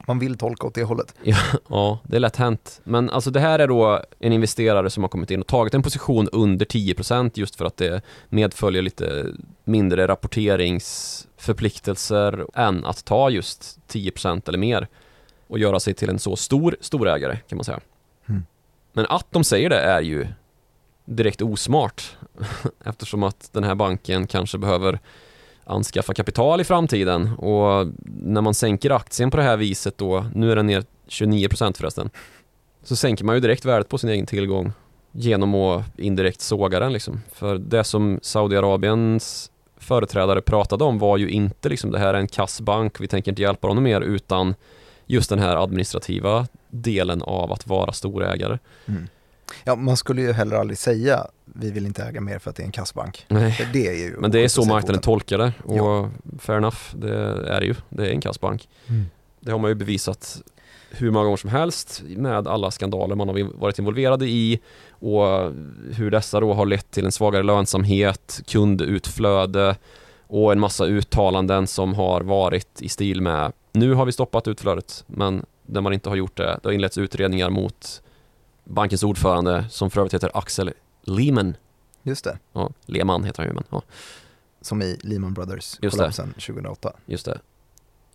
Man vill tolka åt det hållet. Ja, det är lätt hänt. Men alltså det här är då en investerare som har kommit in och tagit en position under 10% just för att det medföljer lite mindre rapporteringsförpliktelser än att ta just 10% eller mer och göra sig till en så stor storägare kan man säga. Mm. Men att de säger det är ju direkt osmart eftersom att den här banken kanske behöver anskaffa kapital i framtiden och när man sänker aktien på det här viset då, nu är den ner 29% förresten, så sänker man ju direkt värdet på sin egen tillgång genom att indirekt såga den liksom. För det som Saudiarabiens företrädare pratade om var ju inte liksom det här är en kassbank, vi tänker inte hjälpa dem mer utan just den här administrativa delen av att vara storägare. Mm. Ja, man skulle ju heller aldrig säga vi vill inte äga mer för att det är en kassbank. Nej. Det är ju Men det är så marknaden tolkar det och Ja. fair enough, det är det ju. Det är en kassbank. Mm. Det har man ju bevisat hur många gånger som helst med alla skandaler man har varit involverade i och hur dessa då har lett till en svagare lönsamhet, kundutflöde och en massa uttalanden som har varit i stil med nu har vi stoppat utflödet men när man inte har gjort det, det har inletts utredningar mot bankens ordförande som för övrigt heter Axel Lehman. Just det, Ja, Lehman heter han ju men ja, som i Lehman Brothers kollapsen 2008. just det.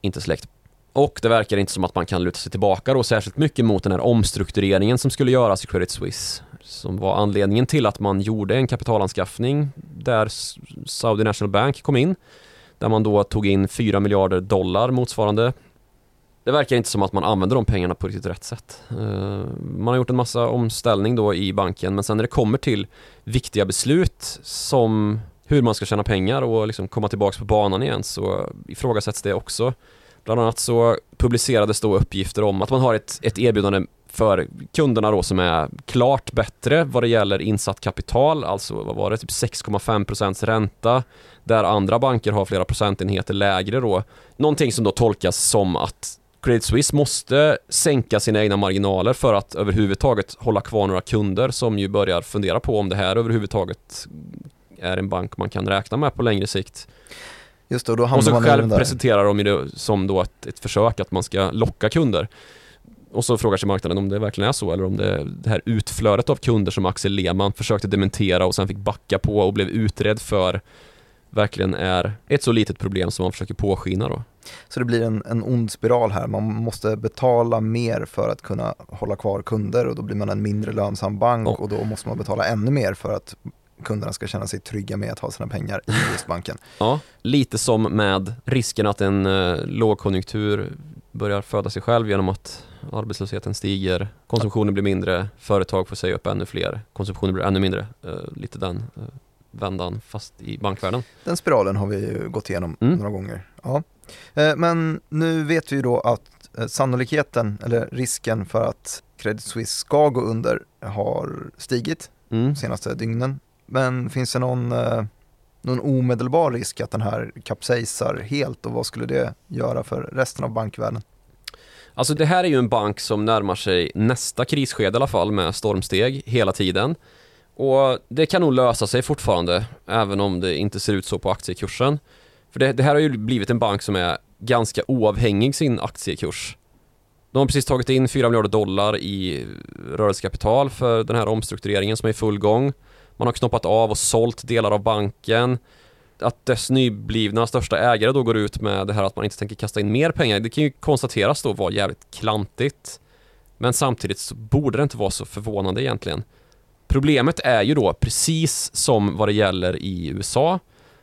Inte släkt. Och det verkar inte som att man kan luta sig tillbaka då särskilt mycket mot den här omstruktureringen som skulle göras i Credit Suisse. Som var anledningen till att man gjorde en kapitalanskaffning där Saudi National Bank kom in. Där man då tog in 4 miljarder dollar motsvarande. Det verkar inte som att man använder de pengarna på riktigt rätt sätt. Eh, man har gjort en massa omställning då i banken men sen när det kommer till viktiga beslut som hur man ska tjäna pengar och liksom komma tillbaka på banan igen så ifrågasätts det också. Bland annat så publicerades då uppgifter om att man har ett, ett erbjudande för kunderna då som är klart bättre vad det gäller insatt kapital, alltså vad var det, typ 6,5% ränta där andra banker har flera procentenheter lägre då. Någonting som då tolkas som att Credit Suisse måste sänka sina egna marginaler för att överhuvudtaget hålla kvar några kunder som ju börjar fundera på om det här överhuvudtaget är en bank man kan räkna med på längre sikt. Just det, och då Och så man själv presenterar de det som då ett, ett försök att man ska locka kunder. Och så frågar sig marknaden om det verkligen är så eller om det, det här utflödet av kunder som Axel Lehmann försökte dementera och sen fick backa på och blev utredd för verkligen är ett så litet problem som man försöker påskina då. Så det blir en, en ond spiral här. Man måste betala mer för att kunna hålla kvar kunder och då blir man en mindre lönsam bank Ja. och då måste man betala ännu mer för att kunderna ska känna sig trygga med att ha sina pengar i just banken. Ja, lite som med risken att en eh, lågkonjunktur börjar föda sig själv genom att arbetslösheten stiger, konsumtionen blir mindre, företag får säga upp ännu fler, konsumtionen blir ännu mindre. Eh, lite den eh, vändan fast i bankvärlden. Den spiralen har vi ju gått igenom Mm. några gånger. Ja. Eh, Men nu vet vi ju då att eh, sannolikheten eller risken för att Credit Suisse ska gå under har stigit Mm. de senaste dygnen. Men finns det någon, eh, någon omedelbar risk att den här kapsejsar helt och vad skulle det göra för resten av bankvärlden? Alltså det här är ju en bank som närmar sig nästa krisskede i alla fall med stormsteg hela tiden. Och det kan nog lösa sig fortfarande, även om det inte ser ut så på aktiekursen. För det, det här har ju blivit en bank som är ganska oavhängig sin aktiekurs. De har precis tagit in 4 miljarder dollar i rörelsekapital för den här omstruktureringen som är i full gång. Man har knoppat av och sålt delar av banken. Att dess nyblivna största ägare då går ut med det här att man inte tänker kasta in mer pengar, det kan ju konstateras då vara jävligt klantigt. Men samtidigt så borde det inte vara så förvånande egentligen. Problemet är ju då, precis som vad det gäller i USA,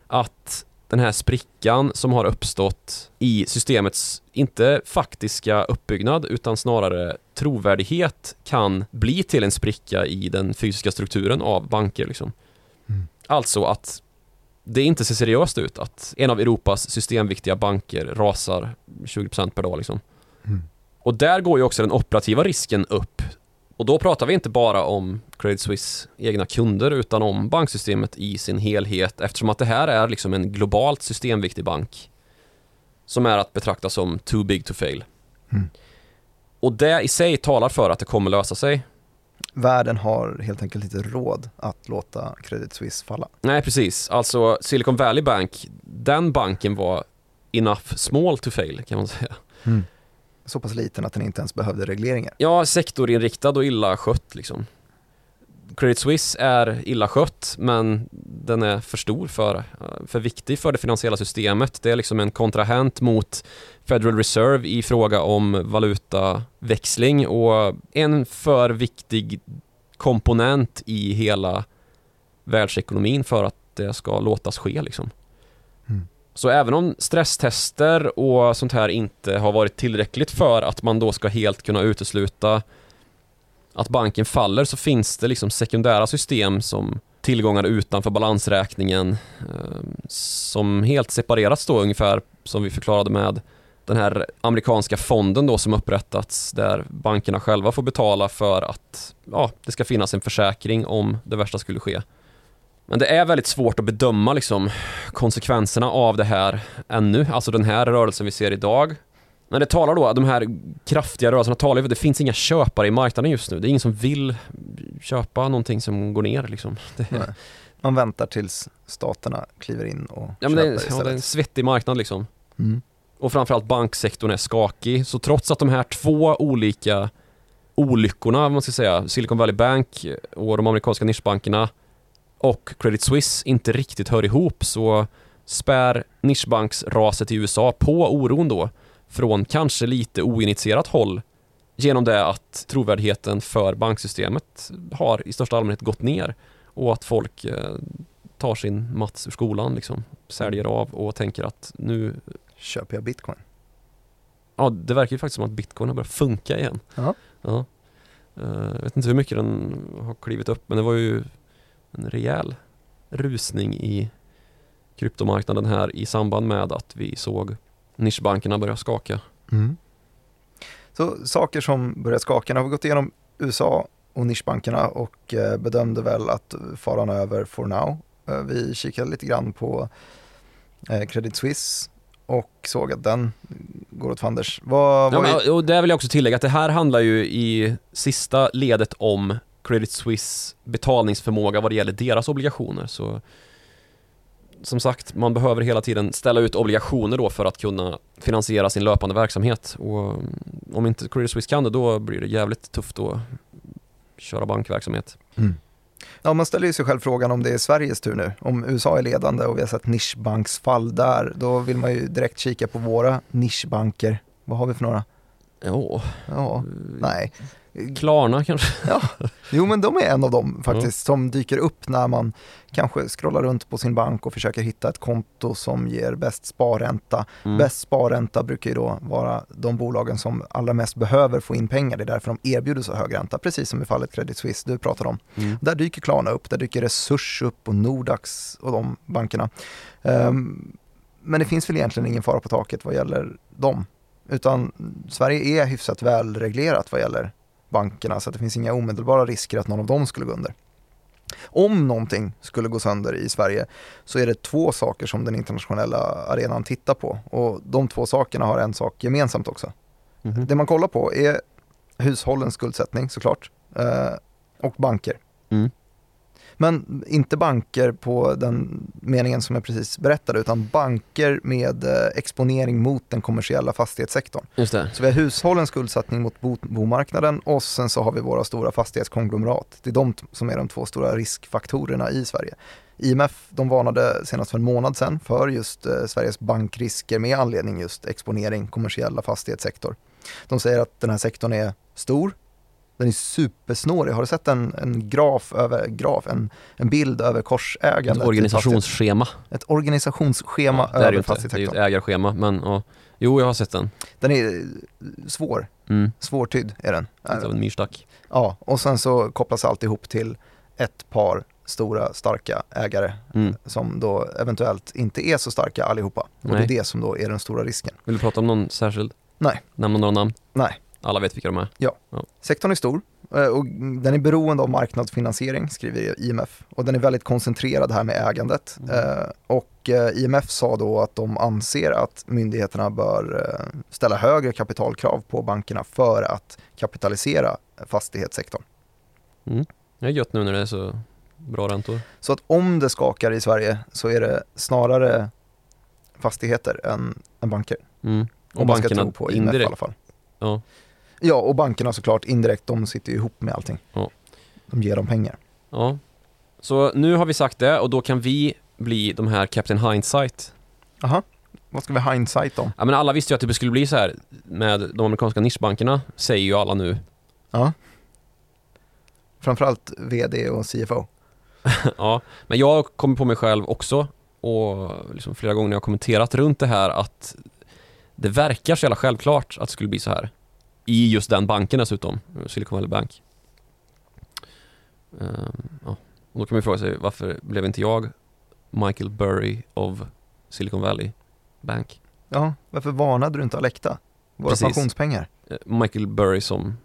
att den här sprickan som har uppstått i systemets, inte faktiska uppbyggnad, utan snarare trovärdighet kan bli till en spricka i den fysiska strukturen av banker. Liksom. Mm. Alltså att det inte ser seriöst ut att en av Europas systemviktiga banker rasar 20% per dag. Liksom. Mm. Och där går ju också den operativa risken upp. Och då pratar vi inte bara om Credit Suisse egna kunder utan om banksystemet i sin helhet eftersom att det här är liksom en globalt systemviktig bank som är att betrakta som too big to fail. Mm. Och det i sig talar för att det kommer lösa sig. Världen har helt enkelt inte råd att låta Credit Suisse falla. Nej, precis. Alltså Silicon Valley Bank, den banken var enough small to fail kan man säga. Så pass liten att den inte ens behövde regleringar. Ja, sektorinriktad och illa skött liksom. Credit Suisse är illa skött men den är för stor för, eh, för viktig för det finansiella systemet. Det är liksom en kontrahent mot Federal Reserve i fråga om valutaväxling och en för viktig komponent i hela världsekonomin för att det ska låtas ske liksom. Så även om stresstester och sånt här inte har varit tillräckligt för att man då ska helt kunna utesluta att banken faller så finns det liksom sekundära system som tillgångar utanför balansräkningen ehm, som helt separerats då ungefär som vi förklarade med den här amerikanska fonden då som upprättats där bankerna själva får betala för att ja, det ska finnas en försäkring om det värsta skulle ske. Men det är väldigt svårt att bedöma liksom, konsekvenserna av det här ännu, alltså den här rörelsen vi ser idag. Men det talar då, de här kraftiga rörelserna talar ju, det finns inga köpare i marknaden just nu. Det är ingen som vill köpa någonting som går ner liksom. Nej. Man väntar tills staterna kliver in och ja, men köper det, är, ja, istället. det är en svettig marknad liksom. Mm. Och framförallt banksektorn är skakig. Så trots att de här två olika olyckorna, man ska säga, Silicon Valley Bank och de amerikanska nischbankerna och Credit Suisse inte riktigt hör ihop så spär nischbanksraset i USA på oron då från kanske lite oinitierat håll genom det att trovärdigheten för banksystemet har i största allmänhet gått ner och att folk eh, tar sin mats ur skolan liksom, säljer av och tänker att nu Köper jag bitcoin? Ja, det verkar ju faktiskt som att bitcoin har börjat funka igen. Ja. ja. Eh, Jag vet inte hur mycket den har klivit upp, men det var ju en rejäl rusning i kryptomarknaden här i samband med att vi såg nischbankerna börja skaka. Mm. Så saker som börjar skaka, nu har vi gått igenom USA och nischbankerna och eh, bedömde väl att faran är över for now. Eh, Vi kikade lite grann på eh, Credit Suisse och såg att den går åt fanders. Vad, Ja, vad är, men, och där vill jag också tillägga att det här handlar ju i sista ledet om Credit Suisse betalningsförmåga vad det gäller deras obligationer. Så som sagt, man behöver hela tiden ställa ut obligationer då för att kunna finansiera sin löpande verksamhet. Och om inte Credit Suisse kan det, då blir det jävligt tufft att köra bankverksamhet. Mm. Ja, man ställer ju sig själv frågan om det är Sveriges tur nu. Om USA är ledande och vi har sett nischbanksfall där, då vill man ju direkt kika på våra nischbanker. Vad har vi för några? Ja, Ja, nej. Klarna kanske? Ja, jo men de är en av dem faktiskt som dyker upp när man kanske scrollar runt på sin bank och försöker hitta ett konto som ger bäst sparränta. Mm. Bäst sparränta brukar ju då vara de bolagen som allra mest behöver få in pengar. Det är därför de erbjuder så hög ränta, precis som i fallet Credit Suisse du pratar om. Mm. Där dyker Klarna upp, där dyker Resurs upp och Nordax och de bankerna. Ehm, men det finns väl egentligen ingen fara på taket vad gäller dem. Utan Sverige är hyfsat välreglerat vad gäller bankerna så att det finns inga omedelbara risker att någon av dem skulle gå under. Om någonting skulle gå sönder i Sverige så är det två saker som den internationella arenan tittar på och de två sakerna har en sak gemensamt också. Mhm. Det man kollar på är hushållens skuldsättning såklart eh, och banker. Mm. Men inte banker på den meningen som jag precis berättade utan banker med eh, exponering mot den kommersiella fastighetssektorn. Just det. Så vi har hushållens skuldsättning mot bo- bomarknaden och sen så har vi våra stora fastighetskonglomerat. Det är de som är de två stora riskfaktorerna i Sverige. IMF de varnade senast för en månad sedan för just eh, Sveriges bankrisker med anledning just exponering kommersiella fastighetssektor. De säger att den här sektorn är stor, den är supersnårig. Har du sett en, en graf över graf, en, en bild över korsägandet? Ett organisationsschema. Ett organisationsschema Ja, det det över inte. Det är ju ett fastighetssektorn. ägarschema, men ja. Jo, jag har sett den. Den är eh, svår, Mm. svårtydd är den. Lite av en myrstack. Ja, och sen så kopplas allt ihop till ett par stora starka ägare Mm. som då eventuellt inte är så starka allihopa. Och det Nej. är det som då är den stora risken. Vill du prata om någon särskild? Nej. Nämna några namn? Nej. Alla vet vilka de är. Sektorn är stor eh, och den är beroende av marknadsfinansiering, skriver IMF. Och den är väldigt koncentrerad här med ägandet. Mm. Eh, Och eh, IMF sa då att de anser att myndigheterna bör ställa högre kapitalkrav på bankerna för att kapitalisera fastighetssektorn. Mm. Det är gött nu när det är så bra räntor. Så att om det skakar i Sverige så är det snarare fastigheter än, än banker. Mm. Och Om man ska tro på IMF i alla indirekt. fall. Ja. Ja, och bankerna såklart indirekt, de sitter ju ihop med allting. Ja. De ger dem pengar. ja. Så nu har vi sagt det och då kan vi bli de här Captain Hindsight. Aha, vad ska vi hindsight om? Ja men alla visste ju att det skulle bli så här med de amerikanska nischbankerna, säger ju alla nu. Ja. Framförallt vd och CFO. ja, men jag kommer på mig själv också och liksom flera gånger när jag har kommenterat runt det här att det verkar så jävla självklart att det skulle bli så här. I just den banken dessutom, Silicon Valley Bank. Ehm, ja. Och då kan man fråga sig varför blev inte jag Michael Burry of Silicon Valley Bank? Ja, varför varnade du inte Alecta? Våra Precis. pensionspengar Eh, Michael Burry som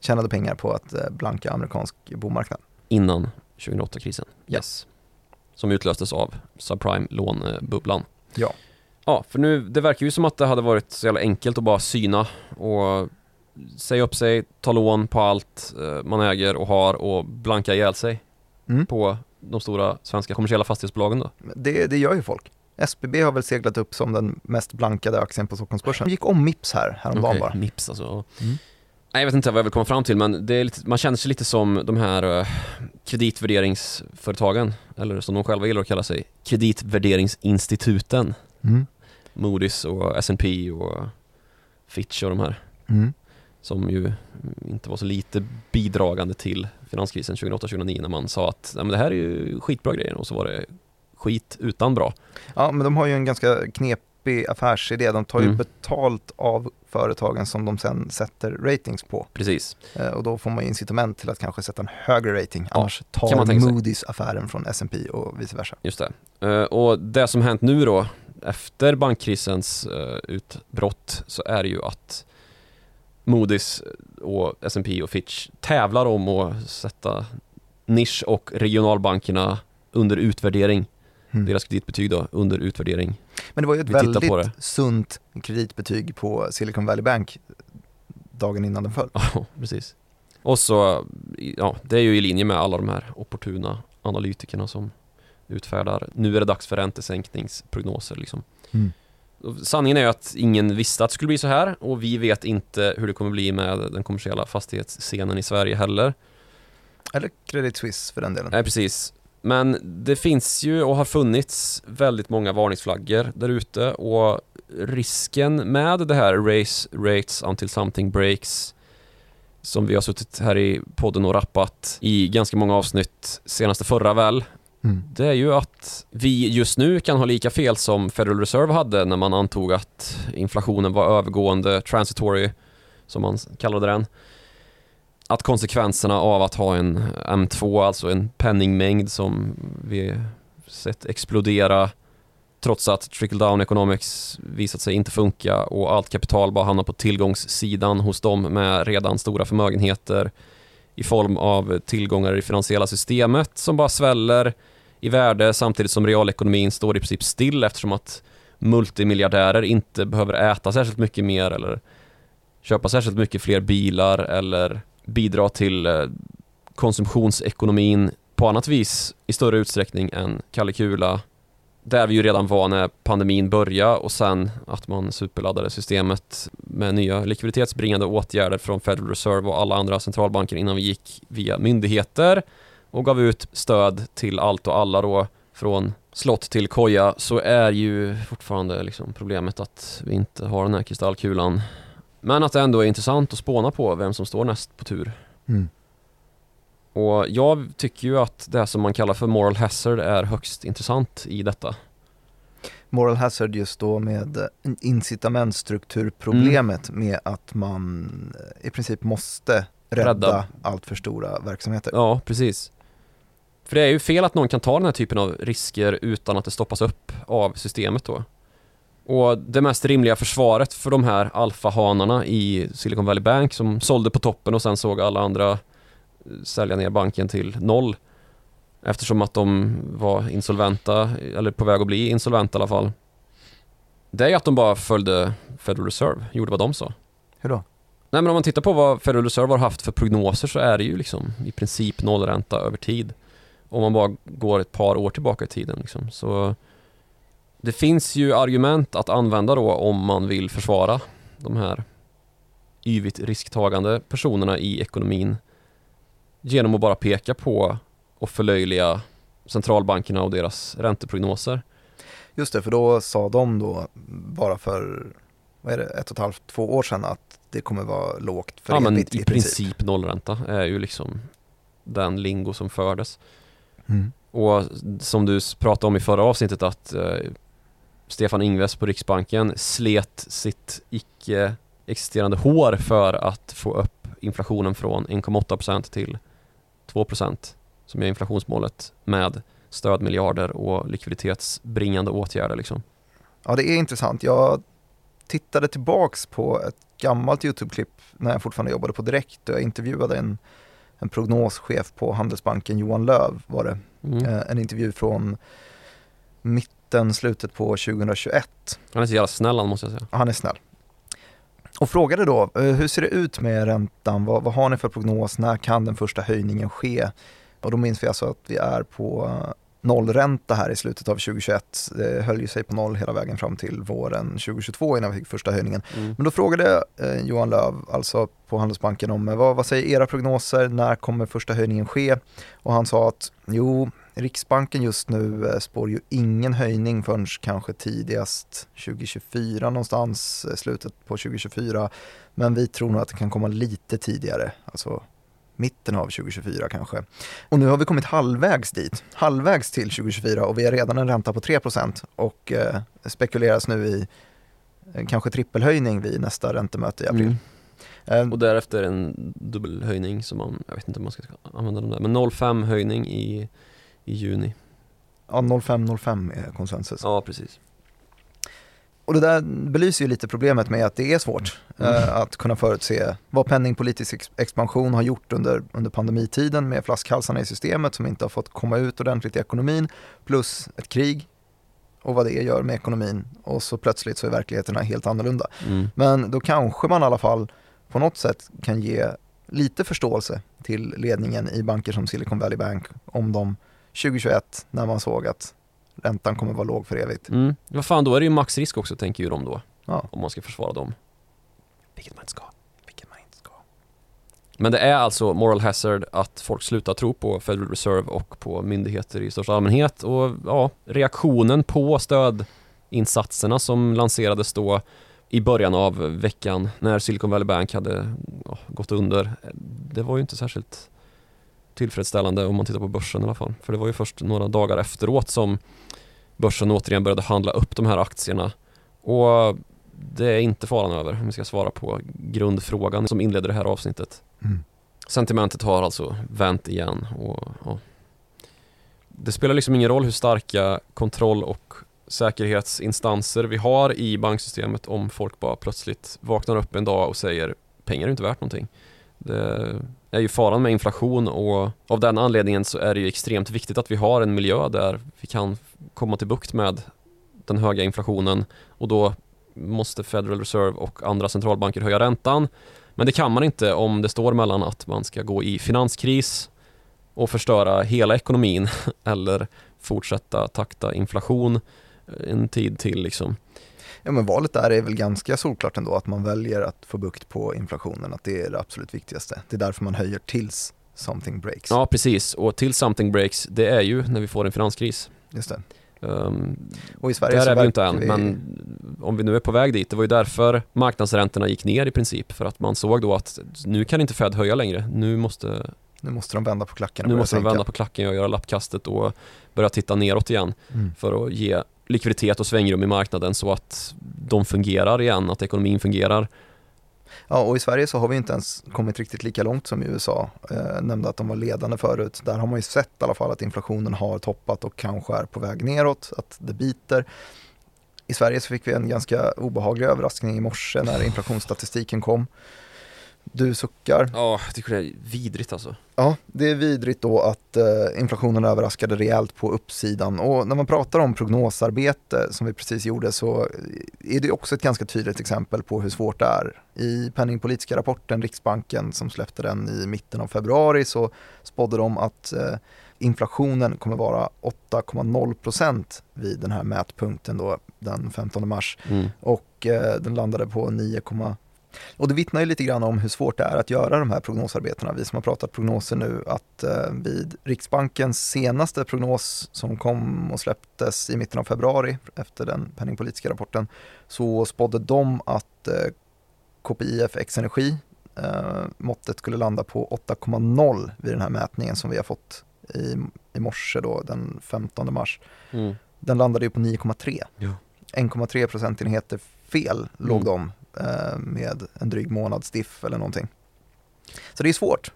tjänade pengar på att eh, blanka amerikansk bomarknad. innan 2008-krisen. Ja. Yes. Som utlöstes av subprime-lånebubblan. Ja. Ja, för nu, det verkar ju som att det hade varit så jävla enkelt att bara syna och säga upp sig, ta lån på allt eh, man äger och har och blanka ihjäl sig Mm. på de stora svenska kommersiella fastighetsbolagen då. Det, det gör ju folk. SBB har väl seglat upp som den mest blankade aktien på Stockholmsbörsen. gick om Mips här häromdagen Okej, bara. Mips alltså. Mm. Nej, jag vet inte vad jag vill komma fram till men det är lite, man känner sig lite som de här uh, kreditvärderingsföretagen eller som de själva gillar att kalla sig, kreditvärderingsinstituten. Mm. Moody's och S&P och Fitch och de här Mm. som ju inte var så lite bidragande till finanskrisen 2008-2009 när man sa att Nej, men det här är ju skitbra grejer och så var det skit utan bra. Ja, men de har ju en ganska knepig affärsidé. De tar ju Mm. betalt av företagen som de sen sätter ratings på. Precis. Eh, Och då får man ju incitament till att kanske sätta en högre rating. Ja, Annars tar sig. Moody's affären från S&P och vice versa. Just det. Eh, och det som hänt nu då efter bankkrisens eh, utbrott så är det ju att Moody's och S&P och Fitch tävlar om att sätta nisch och regionalbankerna under utvärdering. Mm. Deras kreditbetyg då under utvärdering. Men det var ju ett Vi väldigt sunt kreditbetyg på Silicon Valley Bank dagen innan den föll. Ja, precis. Och så, ja, det är ju i linje med alla de här opportuna analytikerna som utfärdar, nu är det dags för räntesänkningsprognoser liksom. Mm. Sanningen är att ingen visste att det skulle bli så här och vi vet inte hur det kommer bli med den kommersiella fastighetsscenen i Sverige heller. Eller Credit Suisse för den delen. Nej, precis. Men det finns ju och har funnits väldigt många varningsflaggor där ute och risken med det här race rates until something breaks som vi har suttit här i podden och rappat i ganska många avsnitt senaste förra väl Mm. det är ju att vi just nu kan ha lika fel som Federal Reserve hade när man antog att inflationen var övergående, transitory, som man kallade den. Att konsekvenserna av att ha en M2, alltså en penningmängd som vi sett explodera trots att trickle down economics visat sig inte funka och allt kapital bara hamnar på tillgångssidan hos dem med redan stora förmögenheter i form av tillgångar i det finansiella systemet som bara sväller i värde samtidigt som realekonomin står i princip still eftersom att multimiljardärer inte behöver äta särskilt mycket mer eller köpa särskilt mycket fler bilar eller bidra till eh, konsumtionsekonomin på annat vis i större utsträckning än Kalle Kula. Där vi ju redan var när pandemin började och sen att man superladdade systemet med nya likviditetsbringande åtgärder från Federal Reserve och alla andra centralbanker innan vi gick via myndigheter och gav ut stöd till allt och alla då från slott till koja så är ju fortfarande liksom problemet att vi inte har den här kristallkulan. Men att det ändå är intressant att spåna på vem som står näst på tur. Mm. Och jag tycker ju att det som man kallar för moral hazard är högst intressant i detta. Moral hazard just då med incitamentstrukturproblemet med att man i princip måste rädda, Rädda. allt för stora verksamheter. Ja, precis. För det är ju fel att någon kan ta den här typen av risker utan att det stoppas upp av systemet då. Och det mest rimliga försvaret för de här alfahanarna i Silicon Valley Bank som sålde på toppen och sen såg alla andra eh, sälja ner banken till noll. Eftersom att de var insolventa, eller på väg att bli insolventa i alla fall. Det är ju att de bara följde Federal Reserve, gjorde vad de sa. Hur då? Nej men om man tittar på vad Federal Reserve har haft för prognoser så är det ju liksom i princip nollränta över tid. Om man bara går ett par år tillbaka i tiden liksom. Så det finns ju argument att använda då om man vill försvara de här yvigt risktagande personerna i ekonomin genom att bara peka på och förlöjliga centralbankerna och deras ränteprognoser. Just det, för då sa de då bara för vad är det, ett och ett halvt, två år sedan att det kommer vara lågt för Ja men evigt i princip nollränta är ju liksom den lingo som fördes. Mm. Och som du pratade om i förra avsnittet att eh, Stefan Ingves på Riksbanken slet sitt icke existerande hår för att få upp inflationen från 1,8% till 2% som är inflationsmålet med stödmiljarder och likviditetsbringande åtgärder liksom. Ja, det är intressant. Jag tittade tillbaks på ett gammalt YouTube-klipp när jag fortfarande jobbade på Direkt och jag intervjuade en, en prognoschef på Handelsbanken, Johan Löv var det. Mm. Eh, en intervju från mitten, slutet på 2021. Han är så jävla snäll han måste jag säga. Han är snäll. Och frågade då, eh, hur ser det ut med räntan? Vad, vad har ni för prognos? När kan den första höjningen ske? Och då minns vi alltså att vi är på nollränta här i slutet av 2021. Det höll ju sig på noll hela vägen fram till våren 2022 innan vi fick första höjningen. Mm. Men då frågade eh, Johan Löv, alltså på Handelsbanken, om eh, vad, vad säger era prognoser? När kommer första höjningen ske? Och han sa att jo, Riksbanken just nu eh, spår ju ingen höjning förrän kanske tidigast 2024 någonstans, slutet på 2024. Men vi tror nog att det kan komma lite tidigare, alltså mitten av 2024 kanske. Och nu har vi kommit halvvägs dit, halvvägs till 2024 och vi har redan en ränta på 3% och eh, spekuleras nu i eh, kanske trippelhöjning vid nästa räntemöte i april. Mm. Eh, Och därefter en dubbelhöjning som man, jag vet inte om man ska använda dem där, men 0,5 höjning i, i juni. Ja, 05-05 är konsensus. Ja, precis. Och det där belyser ju lite problemet med att det är svårt Mm. eh, att kunna förutse vad penningpolitisk ex- expansion har gjort under, under pandemitiden med flaskhalsarna i systemet som inte har fått komma ut ordentligt i ekonomin plus ett krig och vad det gör med ekonomin och så plötsligt så är verkligheten helt annorlunda. Mm. Men då kanske man i alla fall på något sätt kan ge lite förståelse till ledningen i banker som Silicon Valley Bank om de 2021 när man såg att räntan kommer vara låg för evigt. Mm. Vad fan, då är det ju maxrisk också tänker ju de då, Ja, om man ska försvara dem. vilket man inte ska. Vilket man inte ska. Men det är alltså moral hazard att folk slutar tro på Federal Reserve och på myndigheter i största allmänhet och ja, reaktionen på stödinsatserna som lanserades då i början av veckan när Silicon Valley Bank hade ja, gått under. Det var ju inte särskilt tillfredsställande om man tittar på börsen i alla fall. För det var ju först några dagar efteråt som börsen återigen började handla upp de här aktierna. Och det är inte faran över om vi ska svara på grundfrågan som inledde det här avsnittet. Mm. Sentimentet har alltså vänt igen och ja. Det spelar liksom ingen roll hur starka kontroll och säkerhetsinstanser vi har i banksystemet om folk bara plötsligt vaknar upp en dag och säger pengar är inte värt någonting. Det är ju faran med inflation och av den anledningen så är det ju extremt viktigt att vi har en miljö där vi kan komma till bukt med den höga inflationen och då måste Federal Reserve och andra centralbanker höja räntan. Men det kan man inte om det står mellan att man ska gå i finanskris och förstöra hela ekonomin eller fortsätta takta inflation en tid till liksom. Ja men valet där är väl ganska solklart ändå att man väljer att få bukt på inflationen, att det är det absolut viktigaste. Det är därför man höjer tills something breaks. Ja precis och till something breaks det är ju när vi får en finanskris. Just det. Um, Och i Sverige där så är vi inte än vi- men om vi nu är på väg dit, det var ju därför marknadsräntorna gick ner i princip för att man såg då att nu kan inte Fed höja längre, nu måste, Nu måste de vända på klackarna och nu måste de vända på klacken och göra lappkastet och börja titta neråt igen. Mm. för att ge likviditet och svängrum i marknaden så att de fungerar igen, att ekonomin fungerar. Ja, och i Sverige så har vi inte ens kommit riktigt lika långt som i USA. Eh, nämnde att de var ledande förut. Där har man ju sett i alla fall att inflationen har toppat och kanske är på väg neråt, att det biter. I Sverige så fick vi en ganska obehaglig överraskning i morse när inflationsstatistiken kom. Du suckar. Ja, jag tycker det är vidrigt alltså. Ja, det är vidrigt då att eh, inflationen överraskade rejält på uppsidan. Och när man pratar om prognosarbete som vi precis gjorde så är det också ett ganska tydligt exempel på hur svårt det är. I penningpolitiska rapporten, Riksbanken som släppte den i mitten av februari så spådde de att eh, inflationen kommer vara 8,0% vid den här mätpunkten då den 15 mars Mm. och eh, den landade på 9, och det vittnar ju lite grann om hur svårt det är att göra de här prognosarbetena. Vi som har pratat prognoser nu att eh, vid Riksbankens senaste prognos som kom och släpptes i mitten av februari efter den penningpolitiska rapporten så spådde de att eh, KPIF X Energi eh, måttet skulle landa på 8,0 vid den här mätningen som vi har fått i, i morse då den 15 mars. Mm. Den landade ju på 9,3. Ja. 1,3 procentenheter fel låg Mm. de med en dryg månads diff eller någonting. Så det är svårt.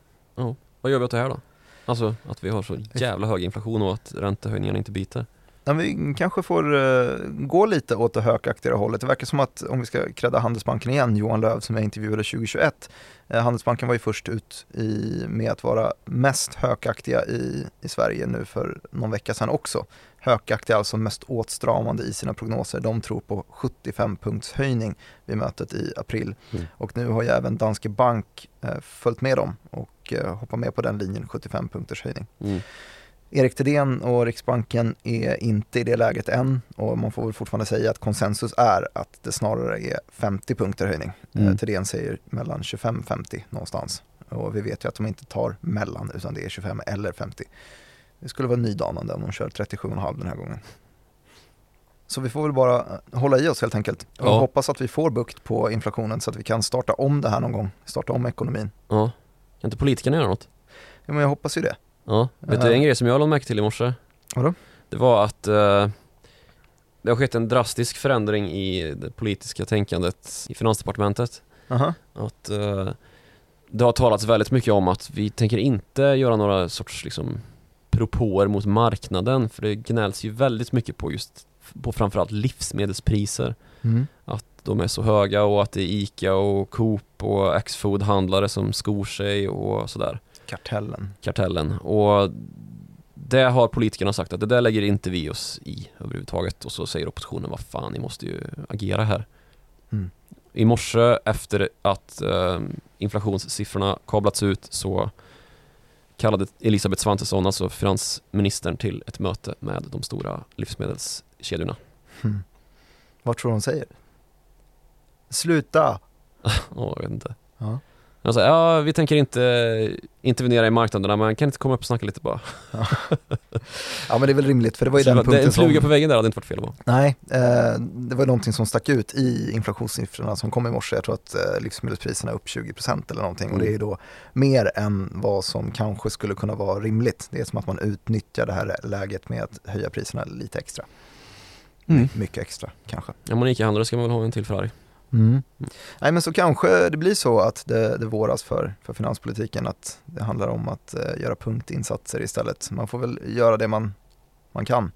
Vad gör vi åt det här då? Alltså att vi har så jävla hög inflation och att räntehöjningarna inte biter. Ja, vi kanske får uh, gå lite åt det hökaktiga hållet. Det verkar som att, om vi ska credda Handelsbanken igen, Johan Löv som jag intervjuade 2021, uh, Handelsbanken var ju först ut i, med att vara mest hökaktiga i, i Sverige nu för någon vecka sedan också. Hökaktiga, alltså mest åtstramande i sina prognoser. De tror på 75 punkts höjning vid mötet i april. Mm. Och nu har ju även Danske Bank uh, följt med dem och uh, hoppar med på den linjen, 75 punkters höjning. Mm. Erik Thedéen och Riksbanken är inte i det läget än och man får väl fortfarande säga att konsensus är att det snarare är 50 punkter höjning. Mm. Eh, Thedéen säger mellan 25-50 någonstans och vi vet ju att de inte tar mellan utan det är 25 eller 50. Det skulle vara nydanande om de kör 37,5 den här gången. Så vi får väl bara hålla i oss helt enkelt och ja. hoppas att vi får bukt på inflationen så att vi kan starta om det här någon gång, starta om ekonomin. Ja, kan inte politikerna göra något? Ja men jag hoppas ju det. Ja, vet du en grej som jag lade märke till i morse? Vadå? Det var att uh, det har skett en drastisk förändring i det politiska tänkandet i finansdepartementet. Uh-huh. Att uh, det har talats väldigt mycket om att vi tänker inte göra några sorts liksom propåer mot marknaden för det gnälls ju väldigt mycket på just på framförallt livsmedelspriser. Mm. Att de är så höga och att det är ICA och Coop och Axfood handlare som skor sig och sådär. Kartellen. Kartellen. Och det har politikerna sagt att det där lägger inte vi oss i överhuvudtaget. Och så säger oppositionen, vad fan, ni måste ju agera här. Mm. I morse efter att eh, inflationssiffrorna kablats ut så kallade Elisabeth Svantesson, alltså finansministern, till ett möte med de stora livsmedelskedjorna. Mm. Vad tror hon säger? Sluta! oh, jag vet inte. Ja. Jag sa, ja vi tänker inte intervenera i marknaderna men kan inte komma upp och snacka lite bara? Ja, ja men det är väl rimligt för det var ju Så den det, punkten En fluga som... på väggen där hade inte varit fel va? Nej, eh, det var någonting som stack ut i inflationssiffrorna som kom i morse. Jag tror att eh, livsmedelspriserna är upp 20% eller någonting mm. och det är då mer än vad som kanske skulle kunna vara rimligt. Det är som att man utnyttjar det här läget med att höja priserna lite extra. Mm. Mycket extra kanske. Ja, man gick i handlare ska man väl ha en till Ferrari. Mm. Nej men så kanske det blir så att det, det våras för, för finanspolitiken att det handlar om att eh, göra punktinsatser istället. Man får väl göra det man, man kan.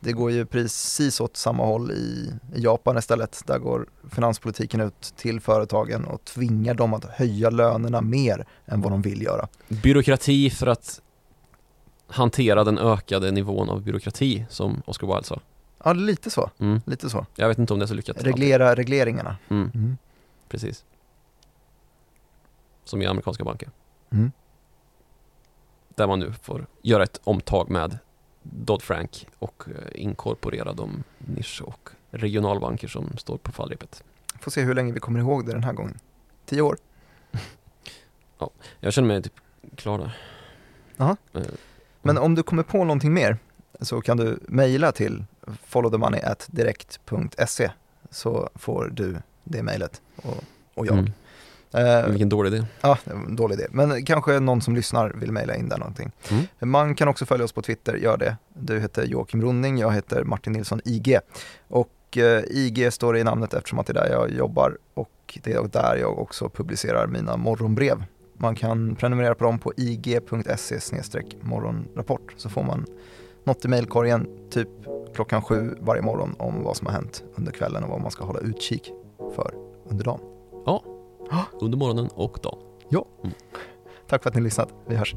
Det går ju precis åt samma håll i, i Japan istället. Där går finanspolitiken ut till företagen och tvingar dem att höja lönerna mer än vad de vill göra. Byråkrati för att hantera den ökade nivån av byråkrati som Oscar Wilde sa. Ja, lite så. Mm. Lite så. Jag vet inte om det är så lyckat. Reglera regleringarna. Mm. Mm. Precis. Som i amerikanska banker. Mm. Där man nu får göra ett omtag med Dodd-Frank och eh, inkorporera de nisch och regionalbanker som står på fallrepet. Får se hur länge vi kommer ihåg det den här gången. Tio år? ja, jag känner mig typ klar där. Jaha. Eh, Men om du kommer på någonting mer så kan du mejla till followthemoney.direkt.se så får du det mejlet och, och jag. Mm. Eh, Vilken dålig idé. Ja, dålig idé. Men kanske någon som lyssnar vill mejla in där någonting. Mm. Man kan också följa oss på Twitter, gör det. Du heter Joakim Ronning, jag heter Martin Nilsson IG. Och eh, IG står i namnet eftersom att det är där jag jobbar och det är där jag också publicerar mina morgonbrev. Man kan prenumerera på dem på ig.se morgonrapport så får man något i mejlkorgen typ klockan sju varje morgon om vad som har hänt under kvällen och vad man ska hålla utkik för under dagen. Ja, under morgonen och dagen. Ja. Mm. Tack för att ni lyssnat. Vi hörs.